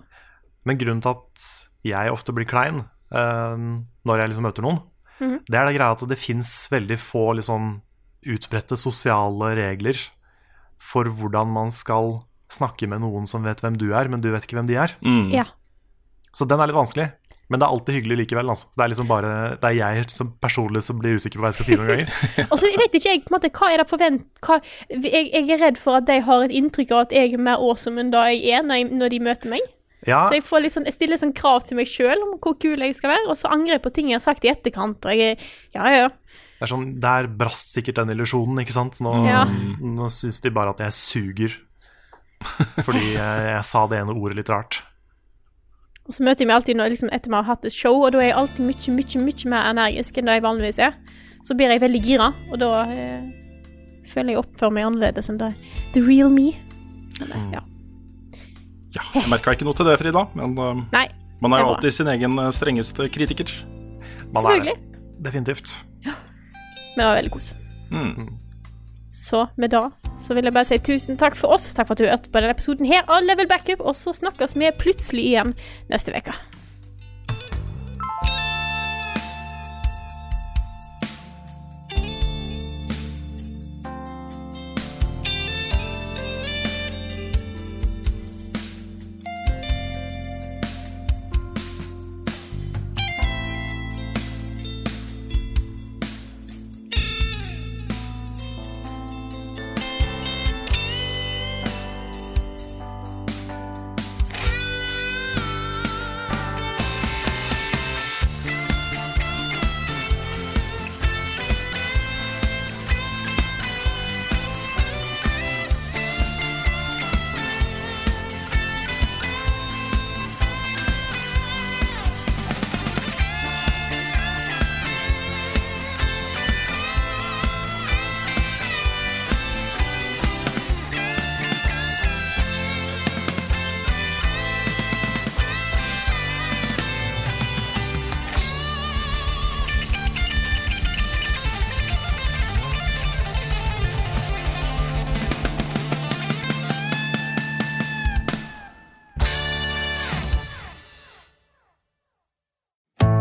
S3: Men grunnen til at jeg ofte blir klein uh, når jeg liksom møter noen,
S1: Mhm.
S3: det er det greia at det fins veldig få liksom utbredte sosiale regler for hvordan man skal snakke med noen som vet hvem du er, men du vet ikke hvem de er.
S2: Mm.
S1: Ja.
S3: Så den er litt vanskelig. Men det er alltid hyggelig likevel. Altså. Det er liksom bare Det er jeg som personlig som blir usikker på hva jeg skal si noen ganger.
S1: Og så vet ikke jeg på en måte, hva er det forvent... Hva, jeg, jeg er redd for at de har et inntrykk av at jeg er mer awesome enn da jeg er når, jeg, når de møter meg.
S3: Ja,
S1: Så jeg, får litt sånn, jeg stiller sånn krav til meg sjøl om hvor kul jeg skal være, og så angrer jeg på ting jeg har sagt i etterkant. Og jeg er Ja, ja.
S3: det er sånn Der brast sikkert den illusjonen, ikke sant. Nå,
S1: Ja.
S3: nå syns de bare at jeg suger. Fordi jeg, jeg sa det ene ordet litt rart.
S1: Og så møter jeg meg alltid når, liksom, etter vi har hatt et show, og da er jeg alltid mye, mye, mye mer energisk enn det jeg vanligvis er. Så blir jeg veldig gira, og da eh, føler jeg oppfører meg annerledes enn det the real me. Eller, ja.
S2: Ja, jeg merka ikke noe til det, Frida, men uh,
S1: Nei,
S2: man er jo alltid sin egen uh, strengeste kritiker.
S3: Man
S1: selvfølgelig.
S3: det. Definitivt.
S1: Men det var veldig kos.
S2: Mm.
S1: Så med da så vil jeg bare si tusen takk for oss. Takk for at du hørte på denne episoden her av Level Backup, og så snakkes vi plutselig igjen neste uke.